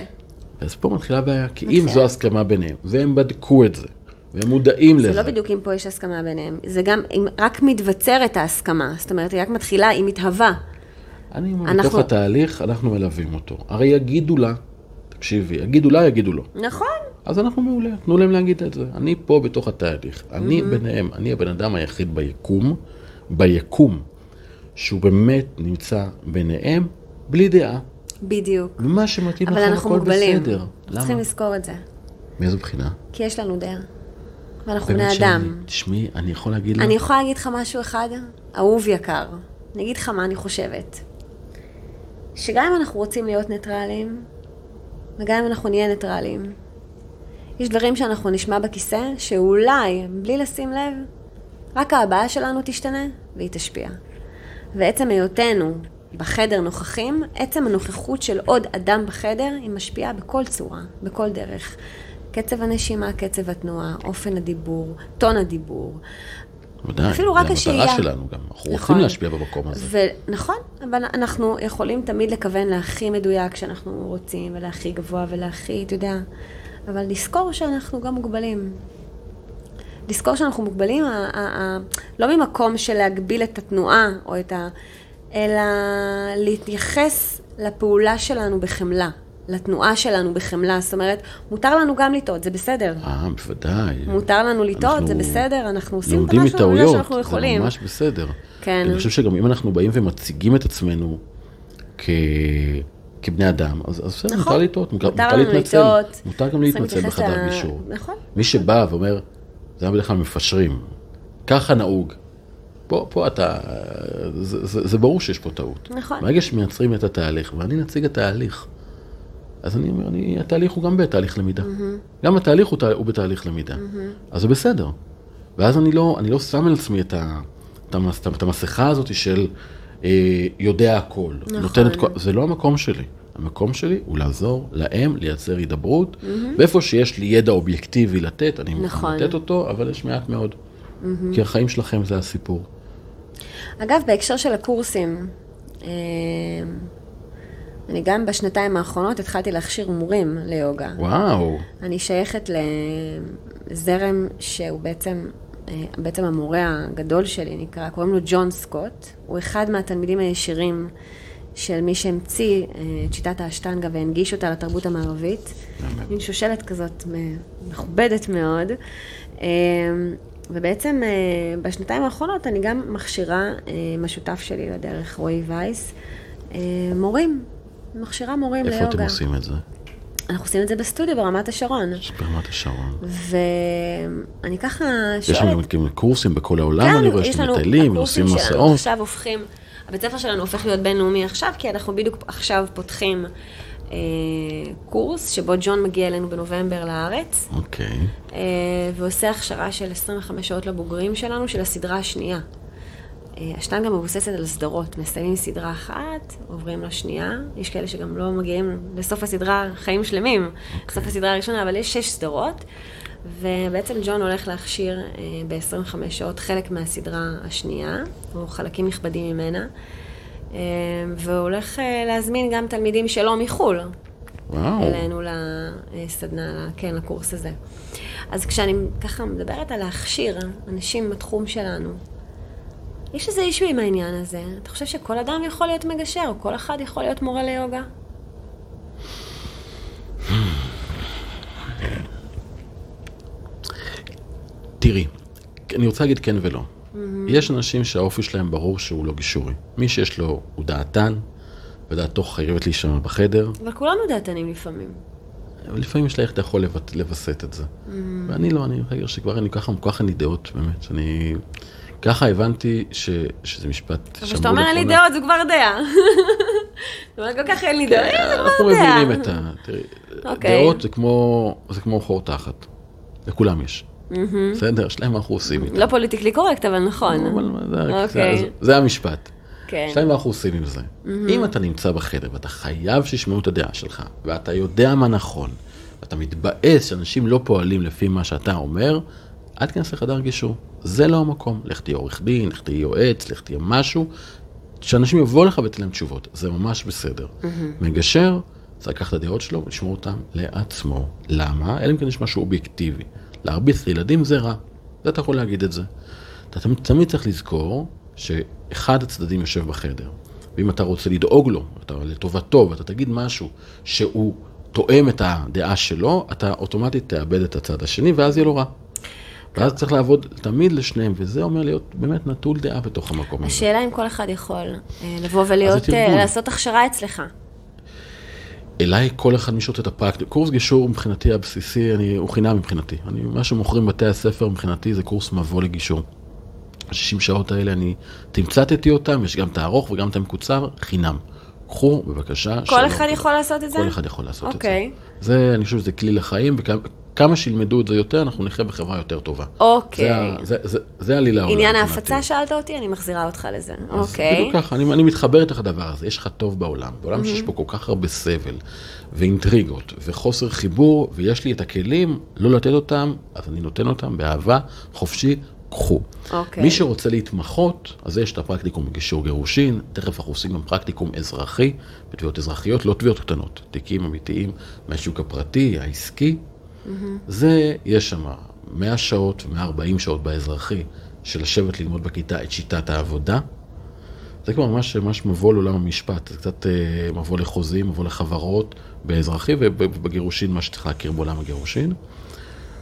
אז פה מתחילה הבעיה, כי אם. זו הסכמה ביניהם, והם בדקו את זה, והם מודעים זה לזה, לא בדיוק אם פה יש הסכמה ביניהם, זה גם אם רק מתבצרת ההסכמה, זאת אומרת, היא רק מתחילה, היא מתהווה. אני אומר, אנחנו- בתוך התהליך, אנחנו מלווים אותו. הרי יגידו לה, תקשיבי, יגידו לה, יגידו לו. נכון. אז אנחנו מעולה, תנו להם להגיד את זה. אני פה בתוך התהליך, אני ביניהם, אני הבן אדם היחיד ביקום, ביקום, שהוא באמת נמצא ביניהם, בלי דעה. בדיוק. ומה שמתאים אבל לכם, אנחנו הכל מוגבלים. בסדר. צריכים למה? לזכור את זה. מאיזו בחינה? כי יש לנו דעה. ואנחנו בני אדם. תשמעי, אני יכול להגיד לך, אני יכולה להגיד לך משהו אחד, אהוב יקר. אני אגיד לך מה אני חושבת. שגם אם אנחנו רוצים להיות ניטרלים, וגם אם אנחנו נהיה ניטרלים, יש דברים שאנחנו נשמע בכיסא, שאולי, בלי לשים לב, רק ההבעה שלנו תשתנה, והיא תשפיע. ועצם היותנו בחדר נוכחים, עצם הנוכחות של עוד אדם בחדר, היא משפיעה בכל צורה, בכל דרך. קצב הנשימה, קצב התנועה, אופן הדיבור, טון הדיבור. ודאי, אפילו רק זה השהייה. המטרה שלנו גם, אנחנו נכון. רוצים להשפיע במקום הזה. ונכון, אבל אנחנו יכולים תמיד לכוון להכי מדויק כשאנחנו רוצים, ולהכי גבוה ולהכי, אתה יודע, אבל לזכור שאנחנו גם מוגבלים. לזכור שאנחנו מוגבלים, ה- ה- ה- לא ממקום של להגביל את התנועה או את ה... אלא להתייחס לפעולה שלנו בחמלה, לתנועה שלנו בחמלה. זאת אומרת, מותר לנו גם לטעות, זה בסדר. אה, בוודאי. מותר לנו לטעות, זה בסדר, אנחנו עושים את מה שאנחנו שאנחנו זה יכולים. ממש בסדר. כן. אני חושב שגם אם אנחנו באים ומציגים את עצמנו כ... כבני אדם, אז בסדר, נכון. מותר לטעות, מותר מותר להתנצל. לטעות. מותר גם להתנצל בחדר ל- גישור. נכון. מי שבא ואומר, זה היה בדרך כלל מפשרים, ככה נהוג. פה, פה אתה, זה, זה, זה ברור שיש פה טעות. נכון. ברגע שמייצרים את התהליך, ואני נציג התהליך, אז אני אומר, אני, התהליך הוא גם בתהליך למידה. גם התהליך הוא, תה- הוא בתהליך למידה. אז זה בסדר. ואז אני לא, אני לא שם על עצמי את, ה, את, המס, את המסכה הזאת של אה, יודע הכל. נכון. נותן את כל, זה לא המקום שלי. המקום שלי הוא לעזור להם לייצר הידברות. ואיפה שיש לי ידע אובייקטיבי לתת, אני מוכן נכון. לתת אותו, אבל יש מעט מאוד. כי החיים שלכם זה הסיפור. אגב, בהקשר של הקורסים, אה, אני גם בשנתיים האחרונות התחלתי להכשיר מורים ליוגה. וואו, אני שייכת לזרם שהוא בעצם, אה, בעצם המורה הגדול שלי נקרא, קוראים לו ג'ון סקוט. הוא אחד מהתלמידים הישירים של מי שהמציא אה, את שיטת האשטנגה והנגיש אותה לתרבות המערבית. מין שושלת כזאת מכובדת מאוד. אה, ובעצם אה, בשנתיים האחרונות אני גם מכשירה אה, עם השותף שלי לדרך, רועי וייס, אה, מורים. מכשירה מורים איפה ליוגה. אתם עושים את זה? אנחנו עושים את זה בסטודיו ברמת השרון. ברמת השרון. ואני ככה יש לנו שואלת... גם קורסים בכל העולם, כן, אני רואה שאתם מטיילים, הקורסים עושים שלנו מסעות. עכשיו הופכים, הבית ספר שלנו הופך להיות בינלאומי עכשיו, כי אנחנו בדיוק עכשיו פותחים אה, קורס, שבו ג'ון מגיע אלינו בנובמבר לארץ, אוקיי. אה, ועושה הכשרה של 25 שעות לבוגרים שלנו, של הסדרה השנייה. אה, השטנגה מבוססת על סדרות, מסיימים סדרה אחת, עוברים לשנייה, יש כאלה שגם לא מגיעים לסוף הסדרה חיים שלמים, סוף הסדרה הראשונה, אבל יש שש סדרות, ובעצם ג'ון הולך להכשיר אה, ב-25 שעות חלק מהסדרה השנייה, או חלקים נכבדים ממנה, אה, והוא הולך אה, להזמין גם תלמידים שלא מחו"ל, וואו. אלינו לסדנה, כן, לקורס הזה. אז כשאני ככה מדברת על להכשיר אנשים בתחום שלנו, יש איזה אישו עם העניין הזה. אתה חושב שכל אדם יכול להיות מגשר, או כל אחד יכול להיות מורה ליוגה? תראי, אני רוצה להגיד כן ולא. יש אנשים שהאופי שלהם ברור שהוא לא גישורי. מי שיש לו, הוא דעתן, ודעתו חייבת להישמע בחדר, אבל כולנו דעתנים לפעמים. לפעמים יש לה איך אתה יכול לווסת את זה. ואני לא, אני חייב שכבר אני ככה, ככה אין לי דעות, באמת. אני... ככה הבנתי ש, שזה משפט אבל כשאתה אומר אין לי דעות, זו כבר דעה. זאת אומרת, כל כך אין לי דעות, זה כן, אנחנו כבר דעה. מבינים את ה... תראי, אוקיי. דעות זה כמו, זה כמו חור תחת. לכולם יש. בסדר? שלהם אנחנו עושים איתם. לא פוליטיקלי קורקט, אבל נכון. זה- אוקיי. זה- המשפט. כן. שלהם אנחנו עושים עם זה. אם אתה נמצא בחדר ואתה חייב שישמעו את הדעה שלך, ואתה יודע מה נכון, ואתה מתבאס שאנשים לא פועלים לפי מה שאתה אומר, אל תיכנס לחדר גישור. זה לא המקום. לך תהיה עורך דין, לך תהיה יועץ, לך תהיה משהו, שאנשים יבואו לך ותן להם תשובות. זה ממש בסדר. מגשר, צריך לקחת את הדעות שלו ולשמור אותן לעצמו. למה? אלא אם כן יש משהו אובייקטיבי. להרביץ לילדים זה רע. זה אתה יכול להגיד את זה. אתה תמיד, תמיד צריך לזכור שאחד הצדדים יושב בחדר. ואם אתה רוצה לדאוג לו, אתה לטובתו, ואתה תגיד משהו שהוא תואם את הדעה שלו, אתה אוטומטית תאבד את הצד השני, ואז יהיה לו רע. ואז צריך לעבוד תמיד לשניהם, וזה אומר להיות באמת נטול דעה בתוך המקום הזה. השאלה אם כל אחד יכול אה, לבוא ולהיות. אה, לעשות הכשרה אצלך. אליי כל אחד משעות את הפרקטיקה. קורס גישור מבחינתי הבסיסי, אני, הוא חינם מבחינתי. אני, מה שמוכרים בתי הספר מבחינתי זה קורס מבוא לגישור. 60 שעות האלה אני תמצתתי אותם, יש גם את הארוך וגם את המקוצר, חינם. קחו בבקשה. כל שלום. אחד יכול לעשות את זה? כל אחד יכול לעשות אוקיי. את זה. זה, אני חושב שזה כלי לחיים, כמה שילמדו את זה יותר, אנחנו נחיה בחברה יותר טובה. אוקיי. זה ה- זה- זה- זה עלילה העולם. עניין. ההפצה שאלת אותי, אני מחזירה אותך לזה. אוקיי. בדיוק ככה, אני, אני מתחבר איתך לדבר הזה, יש לך טוב בעולם. בעולם שיש בו כל כך הרבה סבל, ואינטריגות, וחוסר חיבור, ויש לי את הכלים לא לתת אותם, אז אני נותן אותם באהבה, חופשי, קחו. אוקיי. מי שרוצה להתמחות, אז יש את הפרקטיקום בגישור גירושין, תכף אנחנו עושים גם פרקטיקום אזרחי, בתביעות אזרחיות, לא תביעות קטנות, תיקים אמיתיים מהשוק הפרטי, העסקי. זה, יש שם 100 שעות, 140 שעות באזרחי, של לשבת ללמוד בכיתה את שיטת העבודה. זה כבר ממש, ממש מבוא לעולם המשפט, זה קצת אה, מבוא לחוזים, מבוא לחברות, באזרחי ובגירושין, מה שצריך להכיר בעולם הגירושין.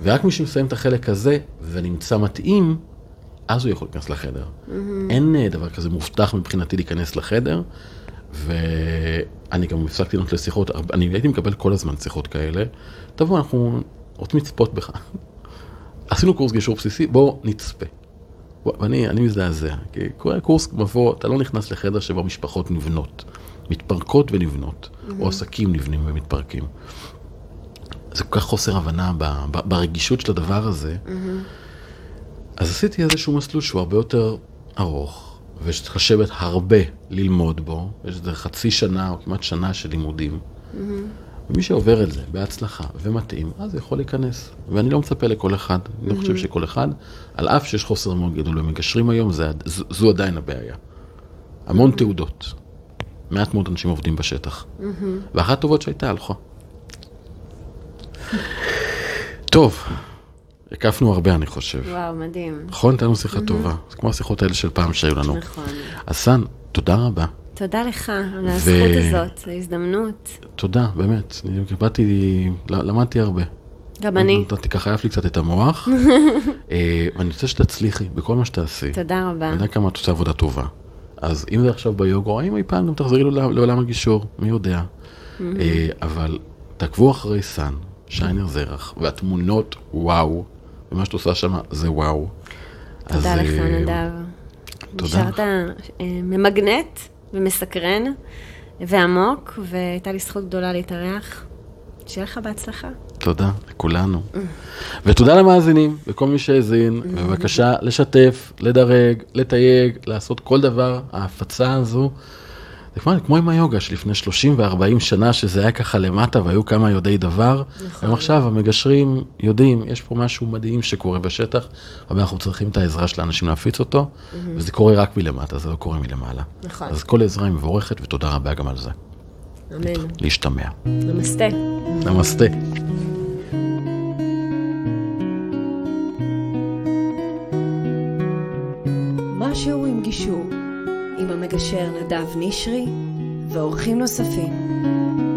ורק מי שמסיים את החלק הזה ונמצא מתאים, אז הוא יכול להיכנס לחדר. אין אה, דבר כזה מובטח מבחינתי להיכנס לחדר, ואני גם הפסקתי לענות לשיחות, אני הייתי מקבל כל הזמן שיחות כאלה, תבוא, אנחנו רוצים לצפות בך. עשינו קורס גישור בסיסי, בוא נצפה. ואני אני מזדעזע, כי כל קורס מבוא, אתה לא נכנס לחדר שבו משפחות נבנות, מתפרקות ונבנות, או עסקים נבנים ומתפרקים. זה כל כך חוסר הבנה ב, ב, ברגישות של הדבר הזה. אז עשיתי איזשהו מסלול שהוא הרבה יותר ארוך, ושצריך לשבת הרבה ללמוד בו, יש איזה חצי שנה או כמעט שנה של לימודים. ומי שעובר את זה בהצלחה ומתאים, אז יכול להיכנס. ואני לא מצפה לכל אחד, אני לא חושב שכל אחד, על אף שיש חוסר מאוד גדול במגשרים היום, זה, ז- זו עדיין הבעיה. המון תעודות. מעט מאוד אנשים עובדים בשטח. ואחת הטובות שהייתה הלכה. טוב, הקפנו הרבה אני חושב. וואו, מדהים. נכון, הייתה לנו שיחה טובה. זה כמו השיחות האלה של פעם שהיו לנו. נכון. אז סן, תודה רבה. תודה לך על הזכות הזאת, ההזדמנות. תודה, באמת. אני באתי, למדתי הרבה. גם אני. נתתי ככה, עף לי קצת את המוח. אה, ואני רוצה שתצליחי בכל מה שתעשי. תודה רבה. אני יודע כמה את עושה עבודה טובה. אז אם זה עכשיו ביוגה, או האם אי פעם גם תחזרי לעולם הגישור, מי יודע. אה, אבל תעקבו אחרי סן, שיינר זרח, והתמונות, וואו. ומה שאת עושה שם זה וואו. תודה לך, אה, נדב. תודה נשארת ממגנט ומסקרן ועמוק, והייתה לי זכות גדולה להתארח. שיהיה לך בהצלחה. תודה לכולנו. ותודה למאזינים וכל מי שהאזין, בבקשה לשתף, לדרג, לתייג, לעשות כל דבר, ההפצה הזו. זה כמו, כמו עם היוגה שלפני 30 ו-40 שנה, שזה היה ככה למטה והיו כמה יודעי דבר. נכון. היום עכשיו המגשרים יודעים, יש פה משהו מדהים שקורה בשטח, אבל אנחנו צריכים את העזרה של האנשים להפיץ אותו, וזה קורה רק מלמטה, זה לא קורה מלמעלה. נכון. אז כל עזרה היא מבורכת, ותודה רבה גם על זה. אמן. להשתמע. נמסטה. נמסטה. משהו עם גישור, עם המגשר נדב נשרי ואורחים נוספים.